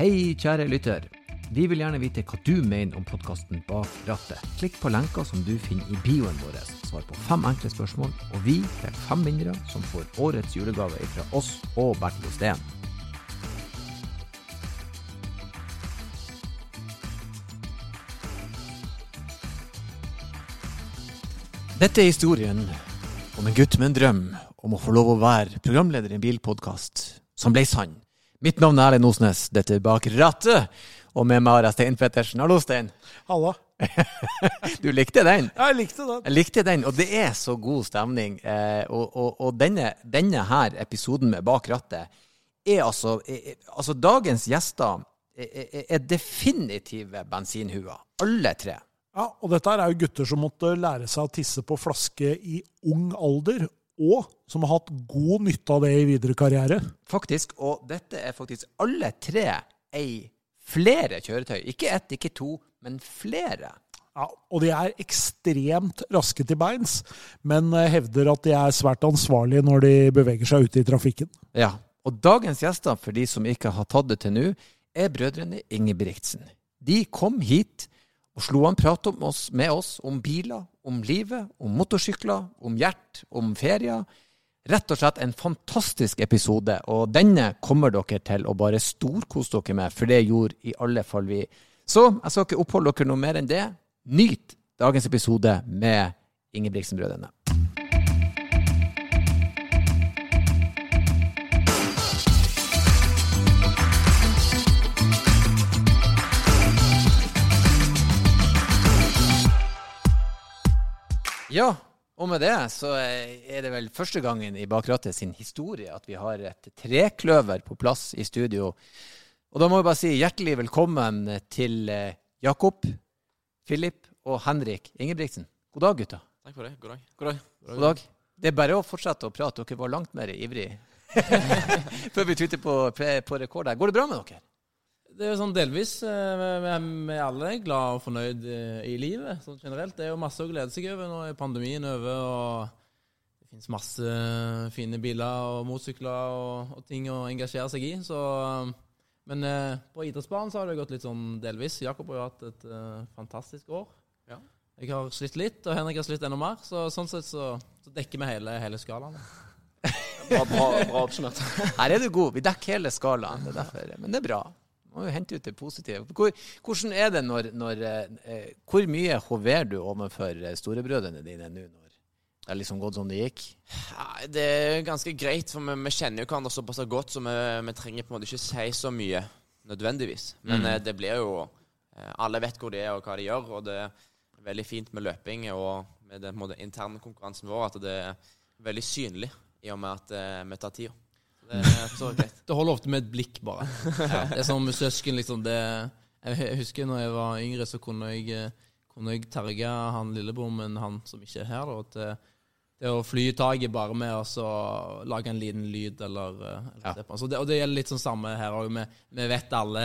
Hei, kjære lytter. Vi vil gjerne vite hva du mener om podkasten Bak rattet. Klikk på lenka som du finner i bioen vår. Svar på fem enkle spørsmål, og vi er fem vinnere som får årets julegave fra oss og Bertil Osten. Dette er historien om en gutt med en drøm om å få lov å være programleder i en bilpodkast som ble sann. Mitt navn er Erlend Osnes. Dette er Bak rattet. Og med meg har jeg Stein Pettersen. Hallo, Stein. Hallo. du likte den? Ja, jeg likte den. Jeg likte den, og det er så god stemning. Eh, og, og, og denne, denne, her episoden med Bak rattet er altså er, Altså, dagens gjester er, er definitive bensinhuer. Alle tre. Ja, og dette er jo gutter som måtte lære seg å tisse på flaske i ung alder, og som har hatt god nytte av det i videre karriere. Faktisk, og dette er faktisk alle tre ei flere kjøretøy. Ikke ett, ikke to, men flere. Ja, og de er ekstremt raske til beins, men hevder at de er svært ansvarlige når de beveger seg ute i trafikken. Ja, og dagens gjester, for de som ikke har tatt det til nå, er brødrene Ingebrigtsen. De kom hit og slo en prat oss, med oss om biler, om livet, om motorsykler, om hjert, om ferier. Rett og slett en fantastisk episode, og denne kommer dere til å bare storkose dere med, for det gjorde i alle fall vi. Så jeg skal ikke oppholde dere noe mer enn det. Nyt dagens episode med Ingebrigtsen-brødrene. Ja, og med det så er det vel første gangen i Bakrattet sin historie at vi har et trekløver på plass i studio. Og da må vi bare si hjertelig velkommen til eh, Jakob, Filip og Henrik Ingebrigtsen. God dag, gutta. Takk for det. God dag. God dag. God dag. Det er bare å fortsette å prate. Dere var langt mer ivrig før vi trykker på, på rekord her. Går det bra med dere? Det er jo sånn delvis. Vi er alle glad og fornøyd i livet sånn generelt. Det er jo masse å glede seg over. Nå er pandemien over, og det finnes masse fine biler og motorsykler og, og, ting å engasjere seg i. Så, men eh, på idrettsbanen så har det gått litt sånn delvis. Jakob har jo hatt et uh, fantastisk år. Ja. Jeg har slitt litt, og Henrik har slitt enda mer. Så sånn sett så, så dekker vi hele, hele skalaen. bra, bra, bra oppsummert. Her er du god. Vi dekker hele skalaen. Det er derfor. Men det er bra må jo hente ut det positive. Hvor, hvordan er det når, når eh, Hvor mye hoverer du overfor storebrødrene dine nå når det er liksom gått som det gikk? Ja, det er ganske greit, for vi, vi kjenner jo hverandre såpass godt, så vi, vi, trenger på en måte ikke si så mye nødvendigvis. Men mm. eh, det blir jo eh, Alle vet hvor de er og hva de gjør, og det er veldig fint med løping og med den interne konkurransen vår at det er veldig synlig i og med at eh, vi tar tida. Det, det holder ofte med et blikk, bare. Ja. Det er sånn med søsken, liksom. Det, jeg husker når jeg var yngre, så kunne jeg, eh, kunne jeg terge han lillebror min, han som ikke er her, da, til det å fly i taket bare med å lage en liten lyd eller, eh, eller ja. det, Og det gjelder litt sånn samme her òg. Vi, vi, vet alle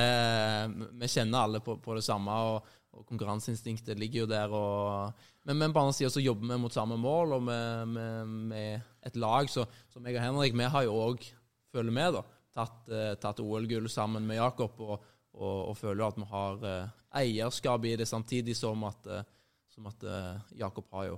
Vi kjenner alle på, på det samme, og, og, konkurranseinstinktet ligger jo der. Og, men, men på andre sida så jobber vi mot samme mål, og med, med, med et lag. Så, så meg og Henrik, vi har jo òg føler med, da, tatt, eh, tatt OL-gull sammen med Jakob, og, og, og, føler at vi har eh, eierskap i det, samtidig som at, eh, som at Jakob har jo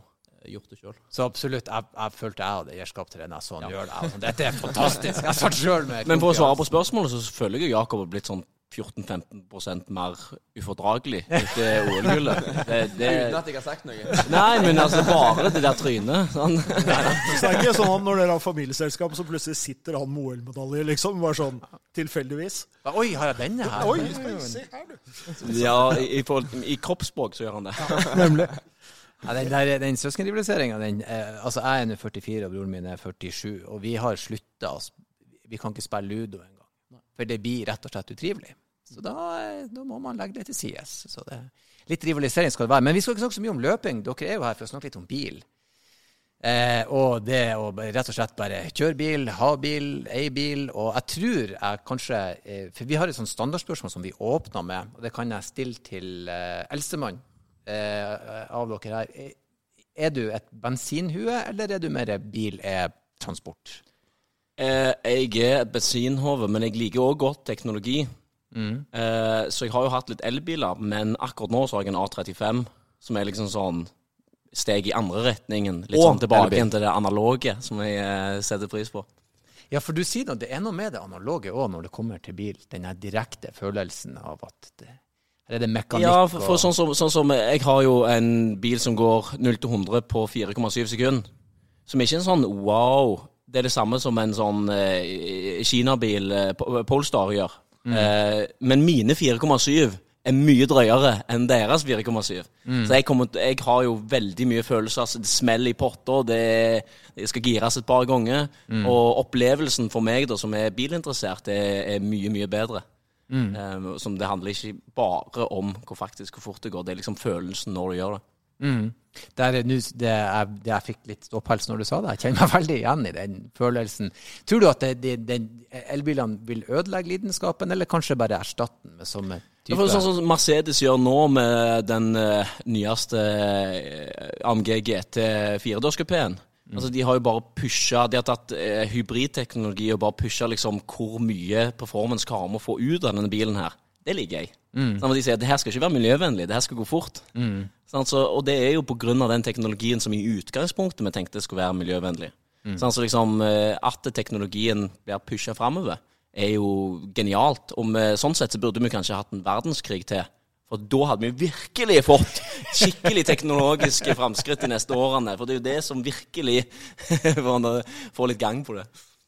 gjort det sjøl. Så absolutt, jeg, jeg følte jeg hadde eierskap til det når jeg så han gjør det. Altså, dette er fantastisk. Jeg satt sjøl med Men for å svare på spørsmålet, så føler jeg Jakob har blitt sånn 14-15% mer ufordragelig etter OL-gullet. Uten at jeg har sagt noe? Nei, men altså bare det der trynet. Sånn. Så det er ikke sånn at når dere har familieselskap, så plutselig sitter han med OL-medalje, liksom? Bare sånn tilfeldigvis? Oi, har jeg den her? Oi, se her, du. Ja, i, i, i kroppsspråk så gjør han det. Ja, nemlig. Ja, den, der, den søskenrivaliseringa eh, Altså, jeg er nå 44, og broren min er 47, og vi har slutta Vi kan ikke spille ludo engang. For det blir rett og slett utrivelig. Så da, da må man legge det til sides. Så det, litt rivalisering skal det være. Men vi skal ikke snakke så mye om løping. Dere er jo her for å snakke litt om bil. Eh, og det å rett og slett bare kjøre bil, ha bil, eie bil. Og jeg tror jeg kanskje eh, For vi har et sånt standardspørsmål som vi åpna med, og det kan jeg stille til eh, eldstemann eh, av dere her. Er du et bensinhue, eller er du mer bil-e-transport? Eh, jeg er et bensinhove, men jeg liker òg godt teknologi. Mm. Eh, så jeg har jo hatt litt elbiler, men akkurat nå så har jeg en A35, som er liksom sånn steg i andre retningen. Litt Og sånn tilbake til det analoge, som jeg eh, setter pris på. Ja, for du sier noe, det er noe med det analoge òg når det kommer til bil. Den direkte følelsen av at det, her er det mekanikk Ja, for, for sånn, som, sånn som Jeg har jo en bil som går 0 til 100 på 4,7 sekunder. Som ikke er en sånn wow. Det er det samme som en sånn eh, Kina-bil eh, Polestar gjør. Eh, men mine 4,7 er mye drøyere enn deres 4,7. Så jeg, kommer, jeg har jo veldig mye følelser. Altså, det smeller i potta, det, det skal gires et par ganger. Og opplevelsen for meg, da, som er bilinteressert, er, er mye, mye bedre. Um, som det handler ikke bare om hvor faktisk hvor fort det går, det er liksom følelsen når du gjør det. Mm. Der, er det, jeg, det jeg fikk litt ståpels når du sa det. Jeg kjenner meg veldig igjen i den følelsen. Tror du at det, det, elbilene vil ødelegge lidenskapen, eller kanskje bare erstatte den med samme Ja, type? for sånn som Mercedes gjør nå med den uh, nyeste eh, AMG GT 4-dørskupeen. Altså, de har jo bare pusha De har tatt uh, hybridteknologi og bare pusha liksom hvor mye performance klarer vi å få ut av denne bilen her. Det liker jeg. Sånn at de sier at det her skal ikke være miljøvennlig, det her skal gå fort. Sånn, så, og det er jo på grunn av den teknologien som i utgangspunktet vi tenkte skulle være miljøvennlig. Sånn, så liksom eh, At teknologien blir pusha framover, er jo genialt. Og med, sånn sett så burde vi kanskje hatt en verdenskrig til. For da hadde vi virkelig fått skikkelig teknologiske framskritt de neste årene. For det er jo det som virkelig får får litt gang på det.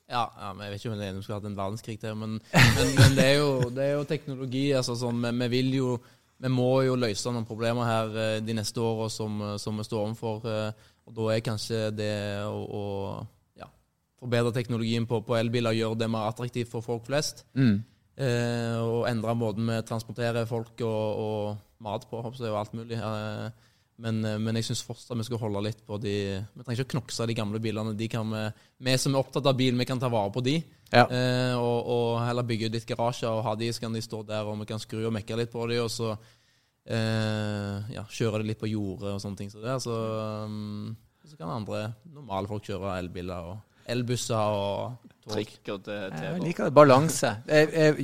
Ja, ja, men jeg vet ikke om det er vi skulle hatt en verdenskrig til, men, men, men det, er jo, det er jo teknologi. altså sånn, vi, vi vil jo vi må jo løse noen problemer her eh, de neste åra som, som vi står overfor. eh, Og da er kanskje det å, å ja, forbedre teknologien på, på elbiler, gjøre det mer attraktivt for folk flest. Mm. Eh, og endre måten vi transporterer folk og, og mat på, og alt mulig. Eh, men, eh, men jeg syns fortsatt vi skal holde litt på de Vi trenger ikke å knokse de gamle bilene. De kan vi, vi som er opptatt av bil, vi kan ta vare på de. Ja. Eh, og, og heller bygge ut litt garasjer og ha de, så kan de stå der, og vi kan skru og mekke litt på de, og så eh, ja, kjøre det litt på jordet og sånne ting. Så, der, så, um, så kan andre normale folk kjøre elbiler og elbusser og tog. Trikk og Jeg liker det. Balanse.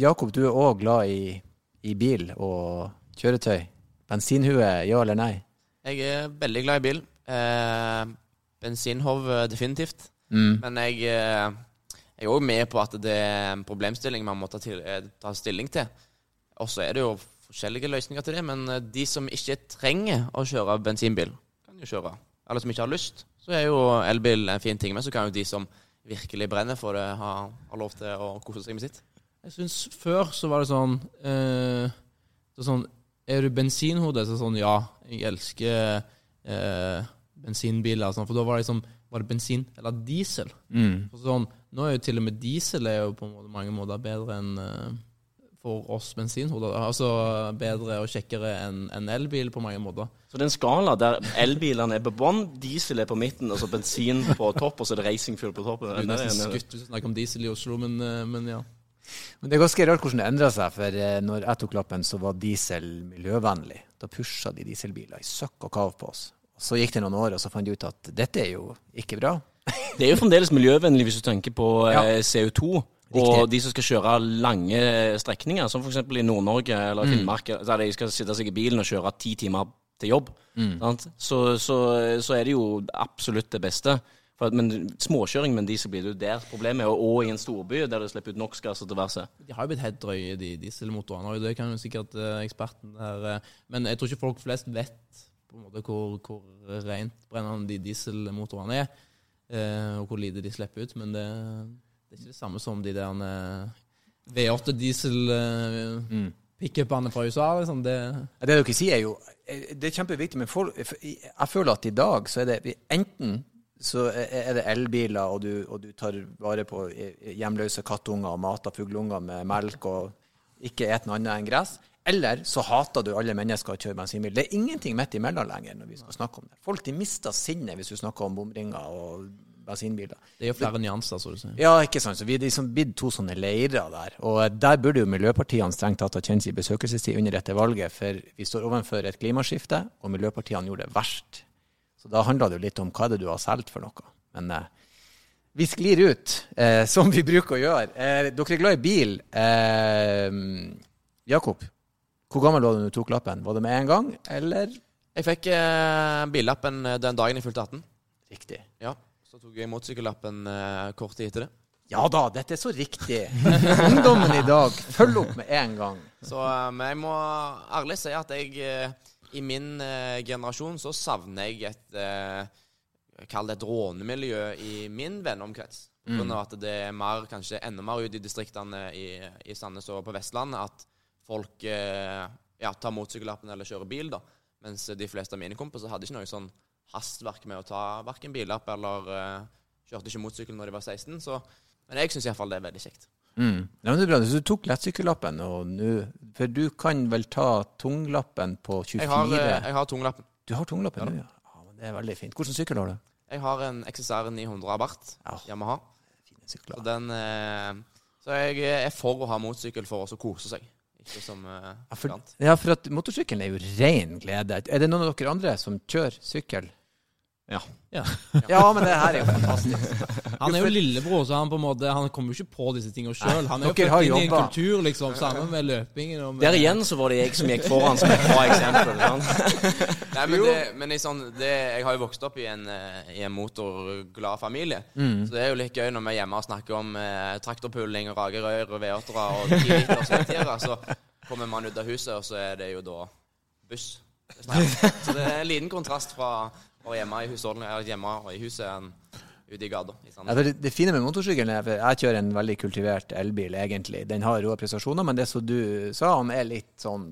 Jakob, du er òg glad i, i bil og kjøretøy. Bensinhue, ja eller nei? Jeg er veldig glad i bil. Eh, bensinhov eh, definitivt. Mm. Men jeg, eh, jeg er òg med på at det er en problemstilling man må ta, til, eh, ta stilling til. Og så er det jo forskjellige løsninger til det, men de som ikke trenger å kjøre bensinbil, kan jo kjøre. Eller som ikke har lyst, så er jo elbil en fin ting. Men så kan jo de som virkelig brenner for det, ha, ha lov til å kose seg med sitt. Jeg syns før så var det sånn eh, det sånn Er du bensinhode, så sånn Ja, jeg elsker eh, bensinbiler. Sånn, for da var det liksom Var det bensin eller diesel? Mm. Sånn, nå er jo til og med diesel er jo på mange måter bedre enn eh, for oss bensinhoder. Altså bedre og kjekkere enn en elbil på mange måter. Så det er en skala der elbilene er på bånn, diesel er på midten, og så bensin på topp, og så er det racingfuel på toppen. Du er Det er nesten skutt hvis du snakker om diesel i Oslo, men, eh, men ja. Men det er ganske rart hvordan det endra seg, for eh, når jeg tok lappen, så var diesel miljøvennlig. Da pusha de dieselbiler i søkk og kav på oss. Så gikk det noen år, og så fant de ut at dette er jo ikke bra. Det er jo fremdeles miljøvennlig hvis du tenker på Ja. eh, CO2. Og Riktig. de som skal kjøre lange strekninger, som f.eks. i Nord-Norge eller Finnmark, der de skal sitte seg i bilen og kjøre ti timer til jobb, sant? Så, så, så er det jo absolutt det beste. For, at- men småkjøring med en diesel blir det jo der problemet er, og, og i en storby der det slipper ut NOx-gass og diverse. De har jo blitt helt drøye, de dieselmotorene. Og det kan jo sikkert eh, eksperten her eh, Men jeg tror ikke folk flest vet på en måte hvor, hvor rent brennende de dieselmotorene er. eh, og hvor lite de slipper ut. Men det, det er ikke det samme som de der eh, V8 diesel eh, Mm. pickupene fra USA. Liksom. Det, Det dere sier er jo Det er kjempeviktig, men folk, jeg føler at i dag så er det enten så er det elbiler, og du, og du tar vare på hjemløse kattunger og mater fugleunger med melk og ikke et noe annet enn gress. Eller så hater du alle mennesker å kjøre bensinbil. Det er ingenting midt imellom lenger når vi skal snakke om det. Folk de mister sinnet hvis du snakker om bomringer og bensinbiler. det er jo flere nyanser, så du sier. Ja, ikke sant. Så vi er liksom blitt to sånne leirer der. Og der burde jo miljøpartiene strengt tatt ha kjent sin besøkelsestid under dette valget, for vi står overfor et klimaskifte, og miljøpartiene gjorde det verst. Så da handla det jo litt om hva det er du har solgt for noe. Men eh, vi sklir ut, eh, som vi bruker å gjøre. Eh, dere er glad i bil. Eh, Jakob, hvor gammel var du da du tok lappen? Var det med en gang, eller? Jeg fikk eh, billappen eh, den dagen jeg fylte 18. Riktig. Ja. Så tok jeg motorsykkellappen kort tid etter det. Ja da, dette er så riktig. Ungdommen i dag, følg opp med en gang. Så Men jeg må ærlig si at jeg i min eh, generasjon så savner jeg et eh, Kall det et rånemiljø i min venneomkrets. Grunn av at det er mer, kanskje enda mer ute i distriktene i, i Sandnes og på Vestlandet at folk eh, ja, tar motorsykkellappen eller kjører bil, da. Mens de fleste av mine kompiser hadde ikke noe sånn hastverk med å ta verken billapp eller eh, kjørte ikke motorsykkel når de var 16. Så, men jeg syns iallfall det er veldig kjekt. Mm. Ja, men det er bra. Så du tok lettsykkellappen, og nå For du kan vel ta tunglappen på 24? Jeg har, eh, jeg har tunglappen. Du har tunglappen nå, ja. ja. men Det er veldig fint. Hvilken sykkel har du? Jeg har en XSR 900 Abarth Ja. Yamaha. Så, den, eh, så jeg er for å ha motorsykkel for å kose seg. Ikke som eh, Ja, for, ja, for at motorsykkelen er jo ren glede. Er det noen av dere andre som kjører sykkel? Ja. Ja. Ja, men det her er jo fantastisk. Han er jo lillebror, så han på en måte Han kommer jo ikke på disse tingene sjøl. Han er jo født inn i en kultur, liksom. Sammen med løpingen og med Der igjen så var det jeg som gikk foran som et bra eksempel. Nei, men, det, men i sånn, det, jeg har jo vokst opp i en, eh, i en motorglad familie. Mm. Så det er jo litt gøy når vi er hjemme og snakker om eh, traktorpulling og ragerøyr og V8-ere og 10 liter svettiere. Så kommer man ut av huset, og så er det jo da buss. Så det er en liten kontrast fra være hjemme i husholdningen, hjemme og i huset enn ute i gata. Ja, det, det fine med motorsykkelen er for Jeg kjører en veldig kultivert elbil, egentlig. Den har rå prestasjoner, men det som du sa, han er litt sånn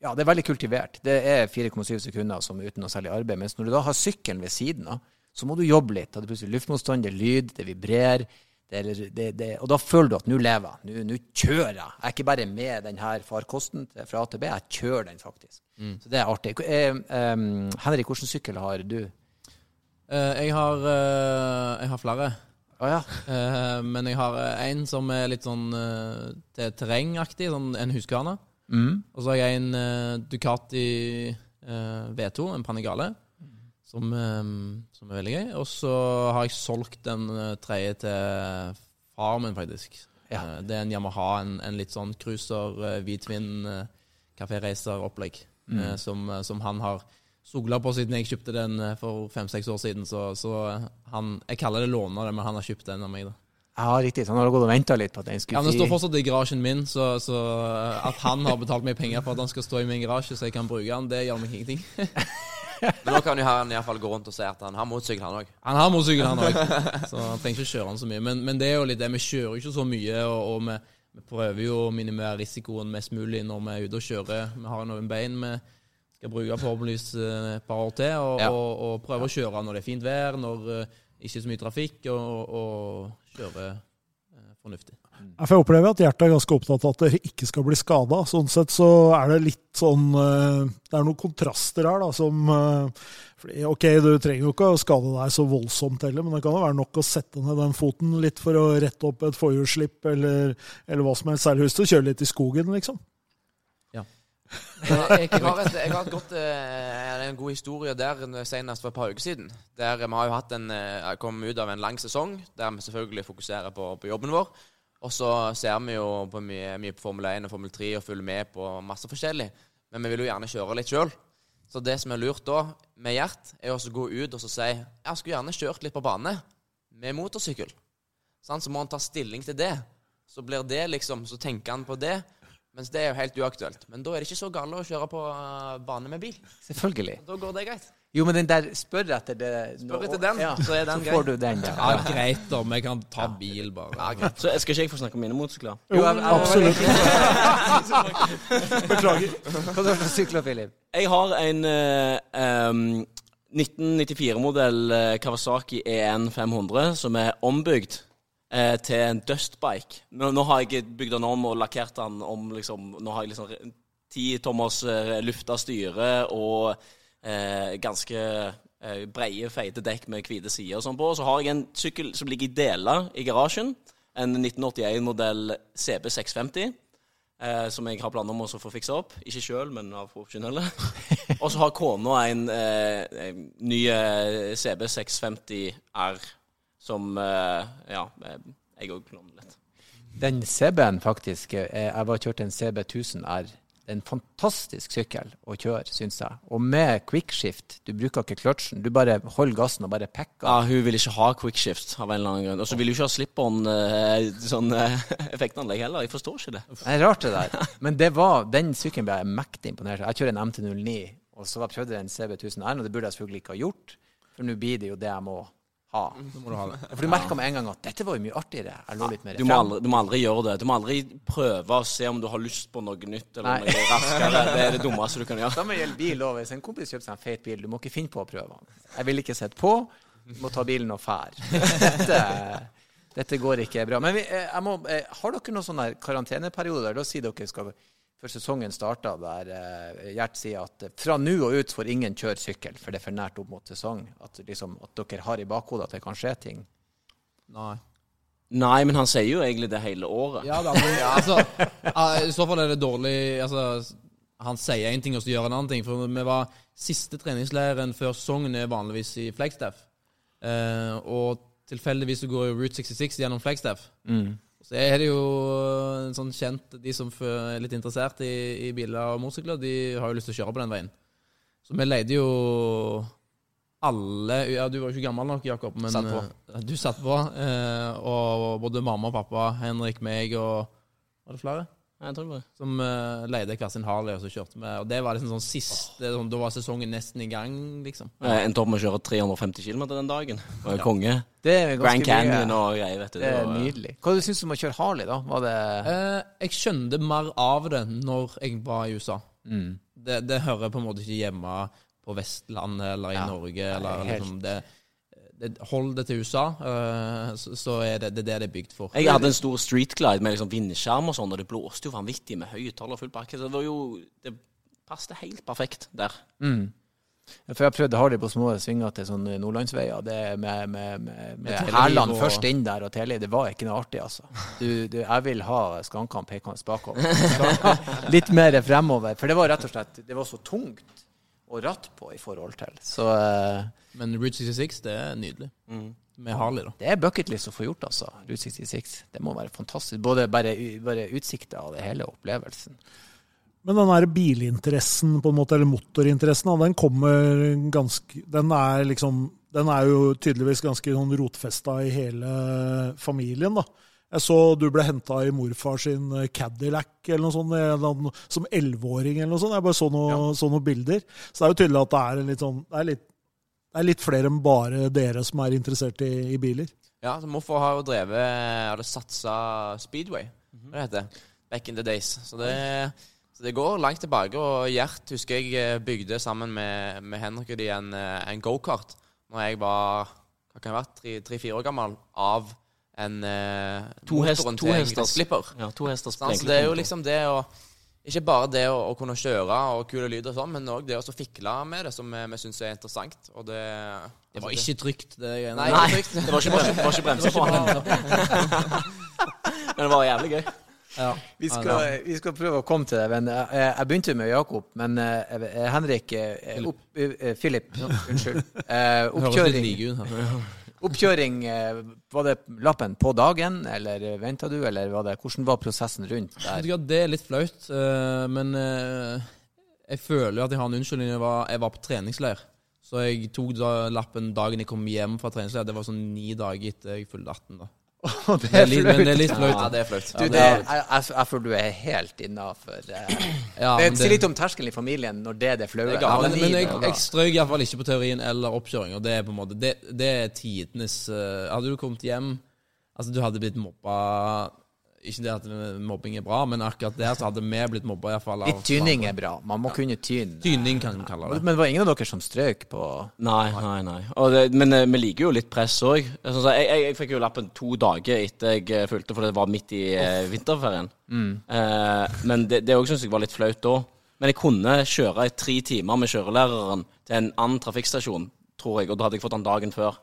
Ja, det er veldig kultivert. Det er 4,7 sekunder som uten noe særlig arbeid. Mens når du da har sykkelen ved siden av, så må du jobbe litt. Da er det plutselig luftmotstand, det er lyd, det vibrerer. Det, det, det, og da føler du at nå lever jeg. Nå- kjører jeg. Jeg er ikke bare med denne farkosten fra A til B, jeg kjører den faktisk. Så det er artig. Eh, eh, Henrik, hvilken sykkel har du? Eh, jeg, har, eh, jeg har flere. Å ja. Eh, men jeg har eh, en som er litt sånn uh, terrengaktig, sånn en huskvane Mm. Og så har jeg en Ducati eh, V2, en Panigale, som, eh, som er veldig gøy. Og så har jeg solgt den uh, tredje til far min, faktisk. Ja. Eh, det er en Yamaha, en, en litt sånn cruiser, hvitvin, uh, kafé-racer-opplegg, mm. som, eh, som han har sogla på siden jeg kjøpte den eh, for fem-seks år siden. Så, så eh, han Jeg kaller det låner, men han har kjøpt den av meg, da. Ja, riktig. Så han har gått og venta litt på at den skulle Ja, Den står fortsatt i garasjen min, så, så at han har betalt meg penger for at han skal stå i min garasje så jeg kan bruke den, det gjør meg ingenting. Men nå kan jo han i hvert fall gå rundt og si at han har motorsykkel, han òg. Han har motorsykkel, han òg, så han trenger ikke kjøre den så mye. Men, men det er jo litt det, vi kjører jo ikke så mye, og, og vi, vi prøver jo å minimere risikoen mest mulig når vi er ute og kjører. Vi har noen bein vi skal bruke forhåpentligvis eh, et par år til, og, Ja. og, og prøve å kjøre når det er fint vær, når uh, ikke så mye trafikk, og, og kjøre eh, fornuftig. For jeg opplever at hjertet er ganske opptatt av at dere ikke skal bli skada. Sånn sett så er det litt sånn eh, Det er noen kontraster her, da, som eh, Ok, du trenger jo ikke å skade deg så voldsomt heller, men det kan jo være nok å sette ned den foten litt for å rette opp et forhjulsslipp eller, eller hva som helst. Særlig hvis du kjører litt i skogen, liksom. Ja. jeg, har et, jeg har et godt, eh, en god historie der senest for et par uker siden. Der Vi har jo hatt en, kom ut av en lang sesong der vi selvfølgelig fokuserer på, på jobben vår. Og så ser vi jo på mye, mye på Formel 1 og Formel 3 og følger med på masse forskjellig. Men vi vil jo gjerne kjøre litt sjøl. Så det som er lurt da, med Gjert, er å gå ut og så si jeg skulle gjerne kjørt litt på bane med motorsykkel. Sånn, Så må han ta stilling til det. Så blir det liksom, så tenker han på det. Mens det er jo helt uaktuelt. Men da er det ikke så galt å kjøre på eh, bane med bil. Selvfølgelig. Da går det greit. Jo, men den der spør etter det Spør etter den, så er den så får du den, ja. Ja, greit, da. Vi kan ta bil, bare. Ja, greit. Så skal ikke jeg få snakke om mine motorsykler? Jo, jeg- jeg- absolutt. Beklager. Hva har du for sykler, Philip? Jeg har en uh, em, 1994-modell eh, Kawasaki EN 500 som er ombygd eh, til en dustbike. Nå, nå har jeg bygd den om og lakkert den om liksom Nå har jeg liksom ti tommers lufta styre og eh, ganske eh, breie, feite dekk med hvite sider og sånn på. Og så har jeg en sykkel som ligger i deler i garasjen. En 1981-modell CB650. Eh, som jeg har planer om å få fiksa opp. Ikke sjøl, men av profesjonelle. og så har kona en eh, ny eh, CB650R som eh, Ja, eh, jeg òg låner litt. Den CB-en faktisk Jeg var kjørt en CB 1000 R. En fantastisk sykkel å kjøre, syns jeg. Og med quickshift. Du bruker ikke kløtsjen. Du bare holder gassen og bare pekker. Ja, hun vil ikke ha quickshift av en eller annen grunn. Og så vil hun ikke ha slip-on eh, sånn eh, effektanlegg heller. Jeg forstår ikke det. Det er rart, det der. Men det var, den sykkelen ble jeg mektig imponert av. Jeg kjører en MT09, og så prøvde jeg en CB 1000 R, og det burde jeg selvfølgelig ikke ha gjort. For nå blir det jo det jeg må ha. Du ha det. For du merker med en gang at dette var jo mye artigere. Jeg lå litt mer Du må, aldri, du må aldri gjøre det. Du må aldri prøve å se om du har lyst på noe nytt eller Nei. noe raskere. Det er det dummeste du kan gjøre. Samme gjelder bil òg. Hvis en kompis kjøper seg en feit bil, du må ikke finne på å prøve den. Jeg vil ikke sette på, du må ta bilen og fære. Dette, dette går ikke bra. Men vi, eh, jeg må, eh, har dere noen sånne her karanteneperiode der da sier dere skal før sesongen starta, der eh, Gjert sier at eh, fra nå og ut får ingen kjøre sykkel, for det er for nært opp mot sesong. At, liksom, at dere har i bakhodet at det kan skje ting. Nei. Nei, men han sier jo egentlig det hele året. Ja, da, men, altså, I så fall er det dårlig altså, Han sier én ting, og så gjør han en annen ting. For vi var Siste treningsleiren før sesongen er vanligvis i Flagstaff. Eh, og tilfeldigvis så går jo Route 66 gjennom Flagstaff. Så er det jo en sånn kjent De som er litt interessert i, i biler og motorsykler, de har jo lyst til å kjøre på den veien. Så vi leide jo alle Ja, du var jo ikke gammel nok, Jakob, men Satt eh, du satt på. eh, og både mamma og pappa, Henrik, meg og Var det flere? Jeg tror det. Som uh, leide hver sin Harley, og så kjørte vi. Og det var liksom sånn siste sånn, Da var sesongen nesten i gang, liksom. Jeg endte opp med å kjøre 350 km den dagen. Var jo konge. Det er Grand Canyon og greier, vet du. Det er nydelig. Hva syns du om å kjøre Harley, da? Var det Eh, jeg skjønte mer av det når jeg var i USA. mm. Det, det hører på en måte ikke hjemme på Vestlandet eller i Ja, Norge. Eller, helt. liksom, det, det, hold det til USA, eh, så, er det det er det det er bygd for. Jeg hadde en stor street glide med liksom vindskjerm og sånn, og det blåste jo vanvittig med høyttaler og full bakke. Så det var jo Det passet helt perfekt der. Mm. For jeg prøvde hardt på små svinger til sånn nordlandsveier. Det med, med, med, med Med hælene og- først inn der og tele, det var ikke noe artig, altså. Du, du, jeg vil ha Skankamp, pekende bakover. Litt mer fremover. For det var rett og slett Det var så tungt å ratte på i forhold til. Så uh, Men Route 66, det er nydelig. Mm. Med Harley, da. det er bucketlist å få gjort, altså. Route 66. Det må være fantastisk. Både bare, bare utsikta av det hele, opplevelsen. Men den der bilinteressen, på en måte, eller motorinteressen, den kommer ganske Den er liksom Den er jo tydeligvis ganske sånn rotfesta i hele familien, da. Jeg så du ble henta i morfar sin eh, Cadillac eller noe sånt, eller noe- som elleveåring eller noe sånt. Jeg bare så, noe, så noen bilder. Så det er jo tydelig at det er en litt sånn Det er litt, det er litt flere enn bare dere som er interessert i, i biler. Ja, så Morfar har jo drevet Hadde satsa Speedway, hva det heter Back in the days. Så det, så det går langt tilbake. Og Gjert husker jeg eh, bygde sammen med, med Henrik og de en, eh, en gokart Når jeg var hva kan jeg være, tre-fire år gammel, av en uh, To hest- to hesters. Slipper. Ja, to hesters Sant? Så det er jo liksom det å Ikke bare det å, å kunne kjøre og kule lyd og sånn, men òg det å så fikle med det, som vi, vi syns er interessant. Og det Det var ikke trygt, det greiene. Nei, Nei, ikke trygt. det var ikke, brem, det var ikke bremser på den. Men det var jævlig gøy. Ja. Vi skal, vi skal prøve å komme til det. Men jeg, jeg begynte med Jakob. Men eh, Henrik eh, opp, eh, Philip, unnskyld. Eh, Høres litt oppkjøring, like ut. her. Oppkjøring eh, Var det lappen på dagen, eller venta du, eller var det, hvordan var prosessen rundt der? Ja, Det er litt flaut, eh, men eh, jeg føler jo at jeg har en unnskyldning. Jeg var, jeg var på treningsleir. Så jeg tok da lappen dagen jeg kom hjem fra treningsleir. Det var sånn ni dager etter jeg fylte 18. da. Det Det er litt, men det er litt flaut. Ja, det er flaut. Du, det, jeg, jeg, jeg føler du er helt innafor. Eh. Ja, Det sier litt om terskelen i familien når det er det flaue. Ja, men, men jeg, jeg strøk iallfall ikke på teorien eller oppkjøring. Og det er på en måte Det, det er tidenes uh, Hadde du kommet hjem Altså, du hadde blitt mobba Ikke det at mobbing er bra, men akkurat der så hadde vi blitt mobba iallfall. Litt tyning er bra. Man må kunne tyne. Tyning, kan vi kalle det. Men det var ingen av dere som strøk på Nei, nei, nei. Og det, men eh, vi liker jo litt press òg. Jeg, jeg, jeg fikk jo lappen to dager etter jeg eh, fulgte, for det var midt i eh, vinterferien. Eh, men det, det òg syns jeg var litt flaut da. Men jeg kunne kjøre i tre timer med kjørelæreren til en annen trafikkstasjon, tror jeg, og da hadde jeg fått den dagen før.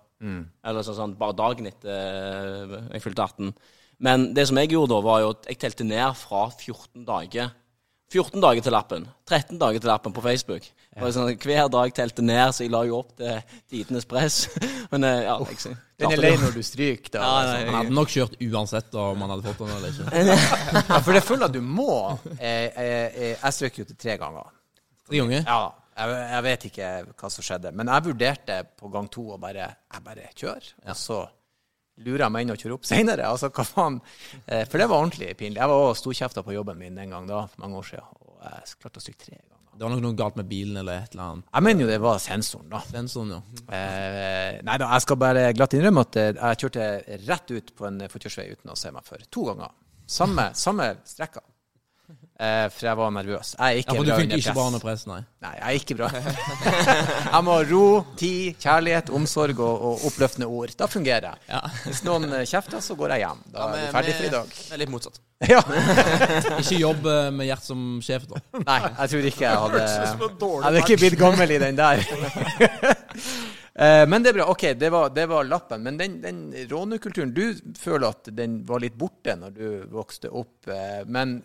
Eller sånn, sånn bare dagen etter eh, jeg fylte 18. Men det som jeg gjorde da, var jo at jeg telte ned fra 14 dager. 14 dager til lappen. 13 dager til lappen på Facebook. Ja. sånn, hver dag telte ned, så jeg la jo opp til tidenes press. Men eh, ja, jeg Den er lei når du stryker, da. Ja, altså. nei, Han hadde nok kjørt uansett om han hadde fått den eller ikke. Ja, for det føler jeg du må. Jeg, jeg, eh, jeg strøk jo til tre ganger. Tre ganger. Ja, jeg, jeg vet ikke hva som skjedde. Men jeg vurderte på gang to å bare, jeg bare kjør, Og så lurer meg inn og kjører opp seinere. Altså, hva faen? Eh, for det var ordentlig pinlig. Jeg var også storkjefta på jobben min den gang da, for mange år siden. Og jeg klarte å stryke tre ganger. Det var nok noe galt med bilen eller et eller annet. Jeg mener jo det var sensoren, da. Sensoren, ja. Eh, nei da, jeg skal bare glatt innrømme at eh, jeg kjørte rett ut på en forkjørsvei uten å se meg for. To ganger. Samme, samme strekka. Eh, for jeg var nervøs. Jeg er ikke Ja, for du bra funker under ikke press. bra under press, nei. Nei, jeg er ikke bra. jeg må ha ro, tid, kjærlighet, omsorg og, og oppløftende ord. Da fungerer jeg. Ja. Hvis noen eh, kjefter, så går jeg hjem. Da er vi ferdig for i dag. Det er litt motsatt. Ja. Ikke jobb eh, med Gjert som sjef, da. Nei, jeg tror ikke jeg hadde Jeg hadde ikke blitt gammel i den der. Eh, Men det er bra. OK, det var, det var lappen. Men den, den rånekulturen Du føler at den var litt borte når du vokste opp. eh, Men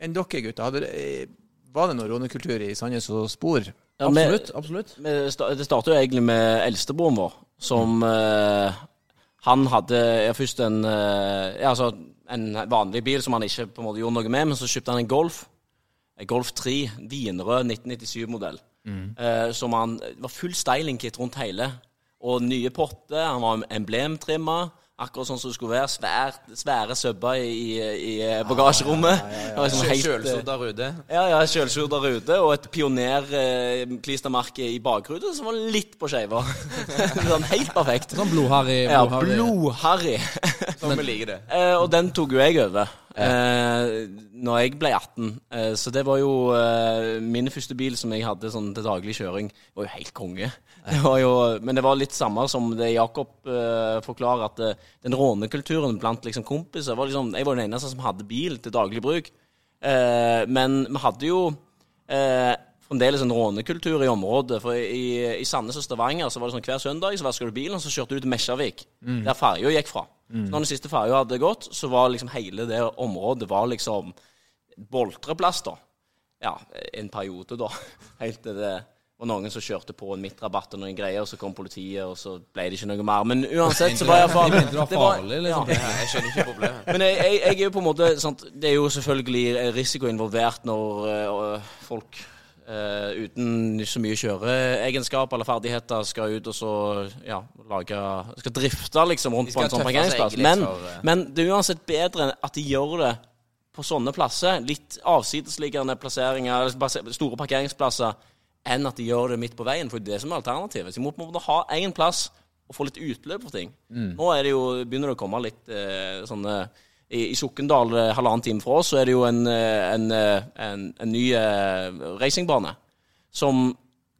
enn dere gutter, hadde, det- var det noe rånekultur i Sandnes og Spor? Ja, Absolutt. absolutt. Det startet jo egentlig med eldstebroren vår, som eh, Han hadde ja, først en, uh, ja, altså, en vanlig bil som han ikke på en måte gjorde noe med, men så kjøpte han en Golf. En Golf 3, Wienerød 1997-modell. Eh, som han var full styling-kit rundt hele. Og nye potter. Han var emblemtrimma. Akkurat sånn som det skulle være. Svær, svære subber i, i, i bagasjerommet. Ja, ja, ja, ja. eh, Kjølsodda rute. ja, ja, Kjølsodda rute og et pioner-klistermerke i bakrute som var litt på skeiva. sånn helt perfekt. Sånn blodharry. Ja, blodharry. Som vi liker det. Eh, og den tok jo jeg over eh, når jeg ble 18. Eh, så det var jo eh, min første bil som jeg hadde sånn til daglig kjøring. Det var jo helt konge. Det jo, men det var litt samme som det Jakob eh, forklarer, at eh, den rånekulturen blant liksom kompiser var liksom, Jeg var den eneste som hadde bil til daglig bruk. Eh, men vi hadde jo eh, fremdeles en rånekultur i området. For i, i Sandnes og Stavanger så var det sånn hver søndag så vaska du bilen, og så kjørte du til Mesjavik, der ferja gikk fra. Så når den siste ferja hadde gått, så var liksom hele det området var liksom boltreplass, da. Ja, en periode, da. Helt til det og noen som kjørte på en midtrabatt og noen greier, og så kom politiet, og så ble det ikke noe mer. Men uansett så var iallfall De mente det var farlig, liksom. Ja, jeg skjønner ikke problemet. men jeg, jeg, jeg er jo på en måte sånn, Det er jo selvfølgelig risiko involvert når øh, folk eh, uten så mye kjøreegenskap eller ferdigheter skal ut og så ja, lage Skal drifte liksom rundt på en sånn parkeringsplass. Men, for, eh, men det er uansett bedre at de gjør det på sånne plasser, litt avsidesliggende plasseringer, store parkeringsplasser, enn at de gjør det midt på veien. For det er det som er alternativet. Så de må på en måte ha én plass og få litt utløp for ting. Nå er det jo, begynner det å komme litt eh, sånne I, i Sokndal, eh, halvannen time fra oss, så er det jo en, eh, en, eh, en, en ny racingbane som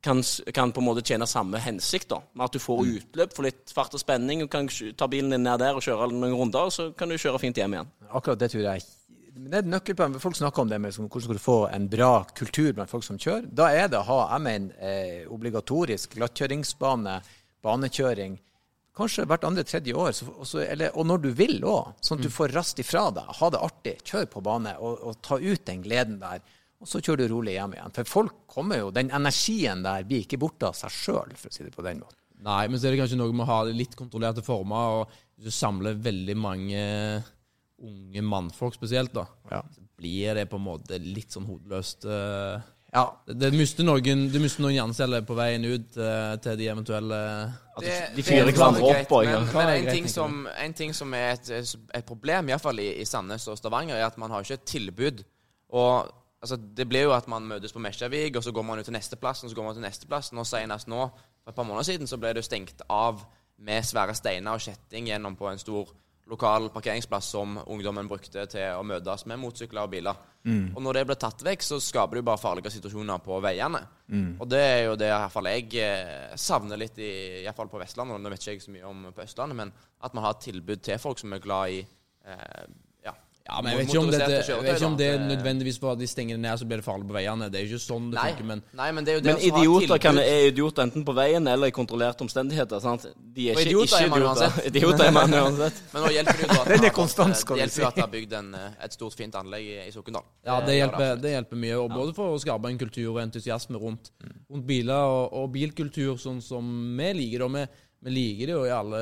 kan, kan på en måte tjene samme hensikt. da, Med at du får utløp for litt fart og spenning. og kan ta bilen din ned der og kjøre noen runder, og så kan du kjøre fint hjem igjen. Akkurat det tror jeg det er nøkkelpoeng. Folk snakker om det med hvordan skal du få en bra kultur blant folk som kjører. Da er det å ha jeg mener, eh, obligatorisk glattkjøringsbane, banekjøring, kanskje hvert andre tredje år. Så, og, så, eller, og når du vil òg, sånn at du får rast ifra deg. Ha det artig. Kjør på bane og, og ta ut den gleden der. Og så kjører du rolig hjem igjen. For folk kommer jo, den energien der blir ikke borte av seg sjøl, for å si det på den måten. Nei, men så er det kanskje noe med å ha litt kontrollerte former. Og du samler veldig mange unge mannfolk spesielt, da, Ja. så blir det på en måte litt sånn hodeløst. eh, Ja, Det, mister noen, du mister noen jernceller på veien ut uh, til de eventuelle Det- de det fyrer er hverandre opp, og- Men, men en, greit, ting som, en ting som er et, et problem, iallfall i, i Sandnes og Stavanger, er at man har ikke et tilbud. Og altså, Det blir jo at man møtes på Mesjavik, og så går man ut til neste plass, og så går man til neste plass. Nå Senest nå, for et par måneder siden, så ble det jo stengt av med svære steiner og kjetting gjennom på en stor lokal parkeringsplass som ungdommen brukte til å møtes med motsykler og biler. Og når det blir tatt vekk, så skaper det jo bare farlige situasjoner på veiene. Og det er jo det i hvert fall jeg eh, savner litt, i, i hvert fall på Vestlandet. og Nå vet ikke jeg så mye om på Østlandet, men at man har et tilbud til folk som er glad i eh, ja, men jeg vet ikke om, dette, kjøretøy, vet ikke om det er nødvendigvis for at de stenger det ned, så blir det farlig på veiene. Det er jo ikke sånn det Nei, funker, men nei, men det er jo det Men idioter kan, er idioter enten på veien eller i kontrollerte omstendigheter. sant? De er ikke, idioter ikke er man idioter. Idioter er man uansett. Men nå hjelper det jo at Den er har eh, det hjelper jo si. at det er bygd en, eh, et stort, fint anlegg i, i Sokndal. Ja, det hjelper, det hjelper mye. Og både for å skape en kultur og entusiasme rundt, rundt biler, og, og bilkultur sånn som vi liker. det. Vi, vi liker det jo i alle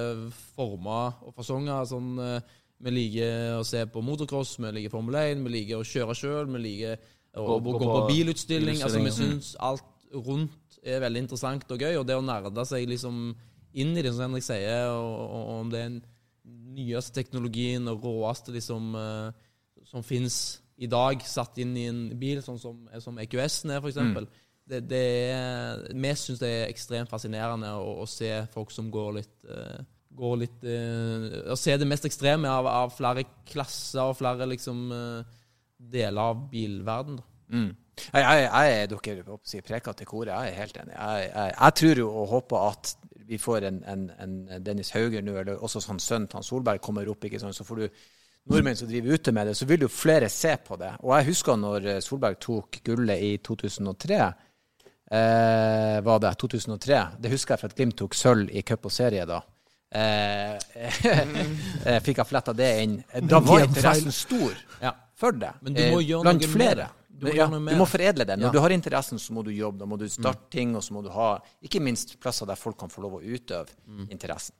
former og fasonger. Sånn, eh, vi liker å se på motocross, vi liker Formel 1, vi liker å kjøre sjøl, vi liker å Gå- på på bilutstilling. Altså, vi bilutstilling, syns alt rundt er veldig interessant og gøy, og det å nerde seg liksom inn i det, som Henrik sier, og, og, om det er den nyeste teknologien og råeste liksom, eh, som fins i dag, satt inn i en bil, sånn som, som EQS-en er, f.eks. Det, det er, vi syns det er ekstremt fascinerende å, å se folk som går litt eh, Går litt eh, Å se det mest ekstreme av, av flere klasser og flere liksom eh, deler av bilverden. Da. Mm. Jeg, jeg, jeg er dere si, preker til koret. Jeg er helt enig. Jeg, jeg, jeg tror jo og håper at vi får en, en, en Dennis Hauger nå, eller også hans sønn han Solberg kommer opp. ikke sånn, Så får du nordmenn som driver ute med det, så vil jo flere se på det. Og jeg husker når eh, Solberg tok gullet i 2003. Eh, var det 2003? Det husker jeg for at Glimt tok sølv i cup og serie da. Eh, eh, fikk jeg fletta det inn. Da var interessen stor Ja. for det. Men du må eh, gjøre blant noe flere. Du må ja, du må foredle det. Når Ja. Mm. du har interessen, så må du jobbe. Da må du starte ting, og så må du ha ikke minst plasser der folk kan få lov å utøve Mm. interessen.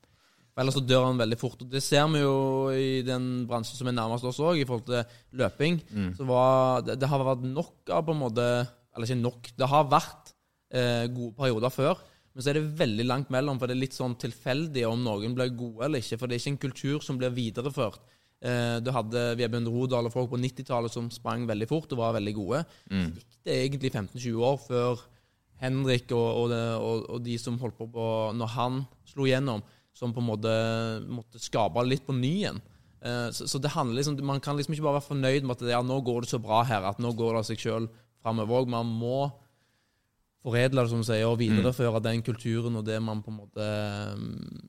Ellers så dør han veldig fort. Og det ser vi jo i den bransjen som er nærmest oss òg, i forhold til løping. Så var, det, det har vært nok av på en måte Eller ikke nok. Det har vært eh, gode perioder før. Men så er det veldig langt mellom, for det er litt sånn tilfeldig om noen blir gode eller ikke. For det er ikke en kultur som blir videreført. Eh, du hadde Vebjørn Rodal og folk på 90-tallet som sprang veldig fort og var veldig gode. Så gikk det egentlig 15-20 år før Henrik og, og, det, og, og de som holdt på, på Når han slo gjennom, som på en måte måtte skape litt på ny igjen. Eh, så, så det handler liksom Man kan liksom ikke bare være fornøyd med at ja, nå går det så bra her, at nå går det av seg sjøl framover òg. Man må foredle det, som sier, og videreføre den kulturen og det man på en måte mm,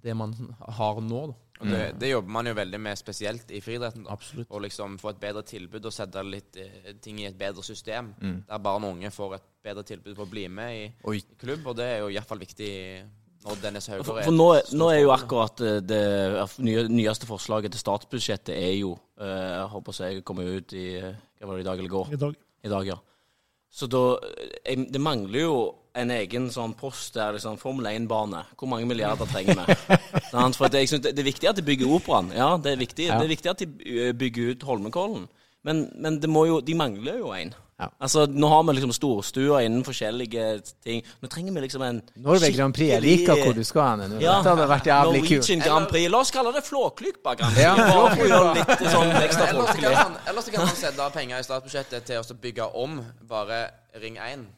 Det man har nå, da. Og det, det jobber man jo veldig med, spesielt i friidretten. Å liksom få et bedre tilbud og sette litt eh, ting i et bedre system. Der barn og unge får et bedre tilbud på å bli med i, i klubb. Og det er jo iallfall viktig når Dennis Hauger er for nå, står nå er jo for det. akkurat eh, det nye, nyeste forslaget til statsbudsjettet er jo eh, Jeg håper jeg kommer ut i Hva var det i dag eller går? i dag. I dag, ja. Så da eh, Det mangler jo en egen sånn post der liksom Formel 1-bane. Hvor mange milliarder trenger vi? For det, jeg synes det, det er viktig at de bygger operaen. Ja, det er viktig. Ja. Det er viktig at de eh, bygger ut Holmenkollen. Men, men det må jo, de mangler jo en. Ja. Altså, Nå har vi liksom storstua innen forskjellige ting. Nå trenger vi liksom en Norway Grand Prix. Jeg liker hvor du skal hen nå. Ja. Dette hadde vært jævlig kult. Norwegian Grand Prix. La oss kalle det Flåklypa Grand Prix. Ja, litt sånn ekstra Ellers kan folkelig. man, ellers kan man sette av penger i statsbudsjettet til å bygge om bare Ring 1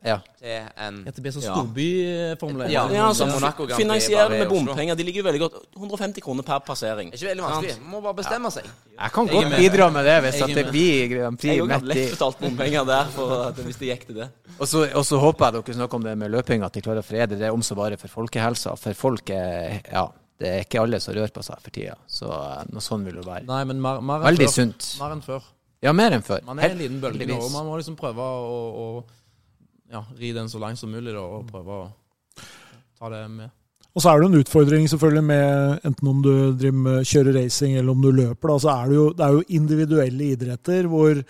Ja. til en At det blir sånn storbyformel Ja. Ja, altså, Grand Prix, Finansiere med bompenger. De ligger jo veldig godt. 150 kroner per passering. Ikke veldig vanskelig. Man må bare bestemme seg. Jeg kan godt bidra med det hvis Jeg at det blir Grand Prix Jeg òg hadde midt lett betalt bompenger der for at, hvis det gikk til det. Og så, og så håper jeg dere snakker om det med løping, at de klarer å frede det om så bare for folkehelsa. For folk er Ja, det er ikke alle som rører på seg for tida. Så eh, noe sånn vil det være. Nei, men mer, mer enn Veldig før. sunt. Mer enn før. Ja, mer enn før. Man er Helt en liten bølge nå, og man må liksom prøve å, å ja, ri den så langt som mulig, da, og prøve å ta det med. Og så er det en utfordring selvfølgelig med enten om du driver med kjører racing eller om du løper. Da, så er det, jo, det er jo individuelle idretter hvor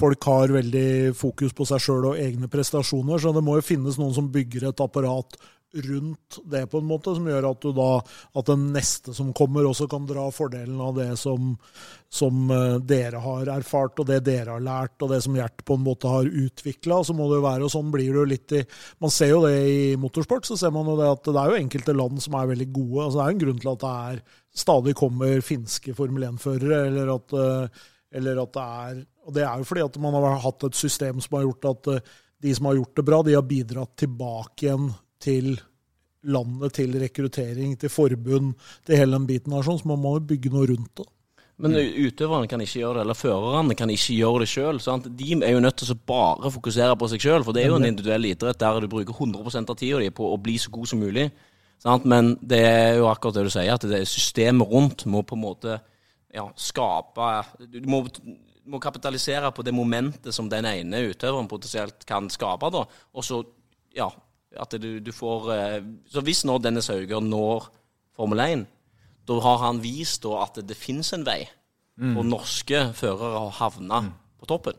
folk har veldig fokus på seg sjøl og egne prestasjoner. Så det må jo finnes noen som bygger et apparat rundt det på en måte, som gjør at du da at den neste som kommer, også kan dra fordelen av det som, som eh, dere har erfart, og det dere har lært, og det som Gjert på en måte har utvikla. Så må det jo være, og sånn blir det jo litt i Man ser jo det i motorsport, så ser man jo det at det er jo enkelte land som er veldig gode. altså Det er en grunn til at det er stadig kommer finske Formel 1-førere, eller at eh, eller at det er Og det er jo fordi at man har hatt et system som har gjort at eh, de som har gjort det bra, de har bidratt tilbake igjen til landet, til rekruttering, til forbund, til hele den biten her, sånn, så man må jo bygge noe rundt det. Men utøverne kan ikke gjøre det, eller førerne kan ikke gjøre det sjøl. De er jo nødt til å bare fokusere på seg sjøl, for det er jo en individuell idrett der du bruker 100 av tida di på å bli så god som mulig. Sant? Men det er jo akkurat det du sier, at det systemet rundt må på en måte ja, skape Du må, må kapitalisere på det momentet som den ene utøveren potensielt kan skape, da. Og så, ja At du, du får eh, Så hvis nå Dennis Hauger når Formel 1, da har han vist at det, finnes en vei for norske førere å havne på toppen.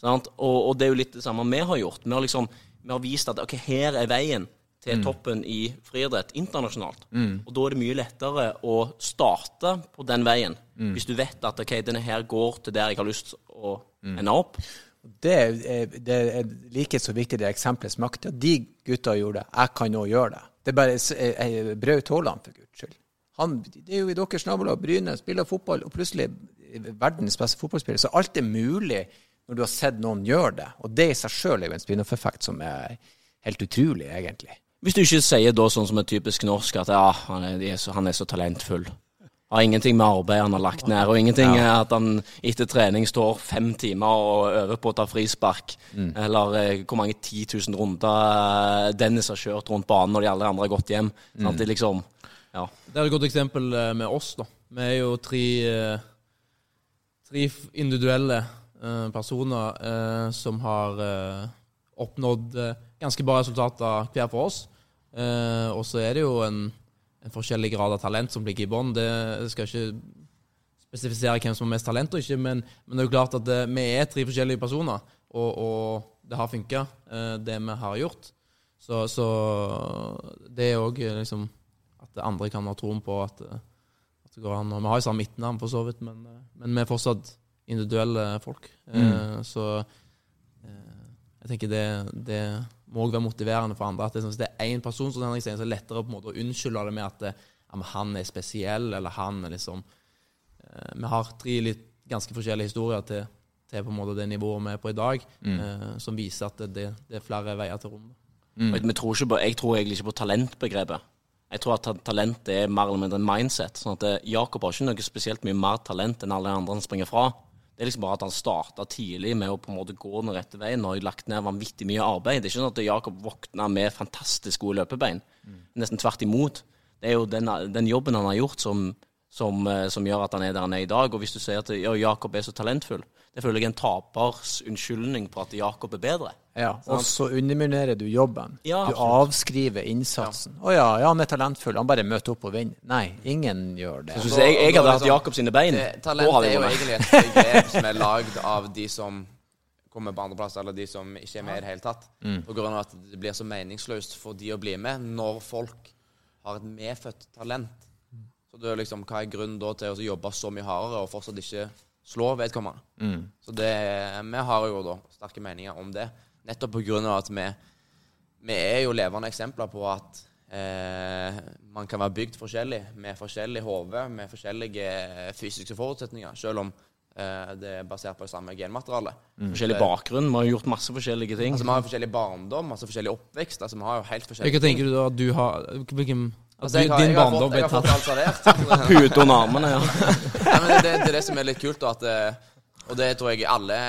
Sant? Og, og det er jo litt det samme vi har gjort. Vi har liksom vi har vist at ok, her er veien til toppen i friidrett internasjonalt. Og da er det mye lettere å starte på den veien, hvis du vet at ok, denne her går til der jeg har lyst å ende opp. Det er, det er like så viktig det eksempelet makt. Ja, de gutta gjorde. det, Jeg kan òg gjøre det. Det er bare eh, eh, Braut Haaland, for guds skyld. Han, det er jo i deres nabolag. Bryne spiller fotball, og plutselig er verdens beste fotballspiller. Så alt er mulig når du har sett noen gjøre det. Og det i seg sjøl er jo en spin-off-effekt som er helt utrolig, egentlig. Hvis du ikke sier da sånn som er typisk norsk, at ja, han er, han er så talentfull. Har ingenting med arbeidet han har lagt ned, og ingenting er at han etter trening står fem timer og øver på å ta frispark, eller eh, hvor mange 10 000 runder eh, Dennis har kjørt rundt banen når de alle andre har gått hjem. Sant? Det liksom, ja. Det er et godt eksempel eh, med oss, da. Vi er jo tre, tre individuelle personer som har oppnådd ganske bra resultater hver for oss. Eh, og så er det jo en, en forskjellig grad av talent som ligger i bånn. Det skal ikke spesifisere hvem som har mest talent og ikke, men, men det er jo klart at det, vi er tre forskjellige personer, og, og det har funka, eh, det vi har gjort. Så, så det er òg liksom at andre kan ha troen på at, eh, at det går an. Og vi har jo samme midtnavn, for så vidt, men, eh, men vi er fortsatt individuelle folk. Mm. Så eh, jeg tenker det, det må òg være motiverende for andre. At det, hvis det er én person, som Henrik sier, så er det lettere på en måte å unnskylde det med at det, ja, men han er spesiell, eller han er liksom eh, Vi har tre litt ganske forskjellige historier til, til på en måte det nivået vi er på i dag, eh, som viser at det, det, det er flere veier til rommet. Mm. Vi tror på, jeg tror egentlig ikke på talentbegrepet. Jeg tror at talent er mer eller mindre en mindset. sånn at eh, Jakob har ikke noe spesielt mye mer talent enn alle andre han springer fra. Det er liksom bare at han starta tidlig med å på en måte gå den rette veien og har lagt ned vanvittig mye arbeid. Det er ikke sånn at Jakob våkna med fantastisk gode løpebein. Nesten tvert imot. Det er jo den, den jobben han har gjort som, som, eh, som gjør at han er der han er i dag. Og hvis du sier at ja, Jakob er så talentfull, det føler jeg er en tapers unnskyldning på at Jakob er bedre. Ja, og så underminerer du jobben. Ja, du absolutt. avskriver innsatsen. Å ja, ja, han er talentfull, han bare møter opp og vinner. Nei, ingen gjør det. Så hvis jeg, jeg hadde hatt liksom- Jakob sine bein, Det, talent er jo egentlig et begrep som er lagd av de som kommer på andreplass, eller de som ikke er med i det hele tatt. På grunn av at det blir så meningsløst for de å bli med når folk har et medfødt talent. Så det er liksom, Hva er grunnen da til å jobbe så mye hardere og fortsatt ikke slå vedkommende? Så det, vi har jo da sterke meninger om det. Nettopp på grunn av at vi, vi er jo levende eksempler på at eh, man kan være bygd forskjellig, med forskjellig hode, med forskjellige fysiske forutsetninger, selv om eh, det er basert på det samme genmaterialet. Forskjellig bakgrunn. Vi har gjort masse forskjellige ting. Altså, Vi har jo forskjellig barndom, masse forskjellig oppvekst. altså Vi har jo helt forskjellige Hva tenker du da at du har hvilken, Altså, jeg har, Din barndom fått, ble tatt. Pute under armene, ja. Nei, men det, det, er det som er litt kult, at eh, Og det tror jeg alle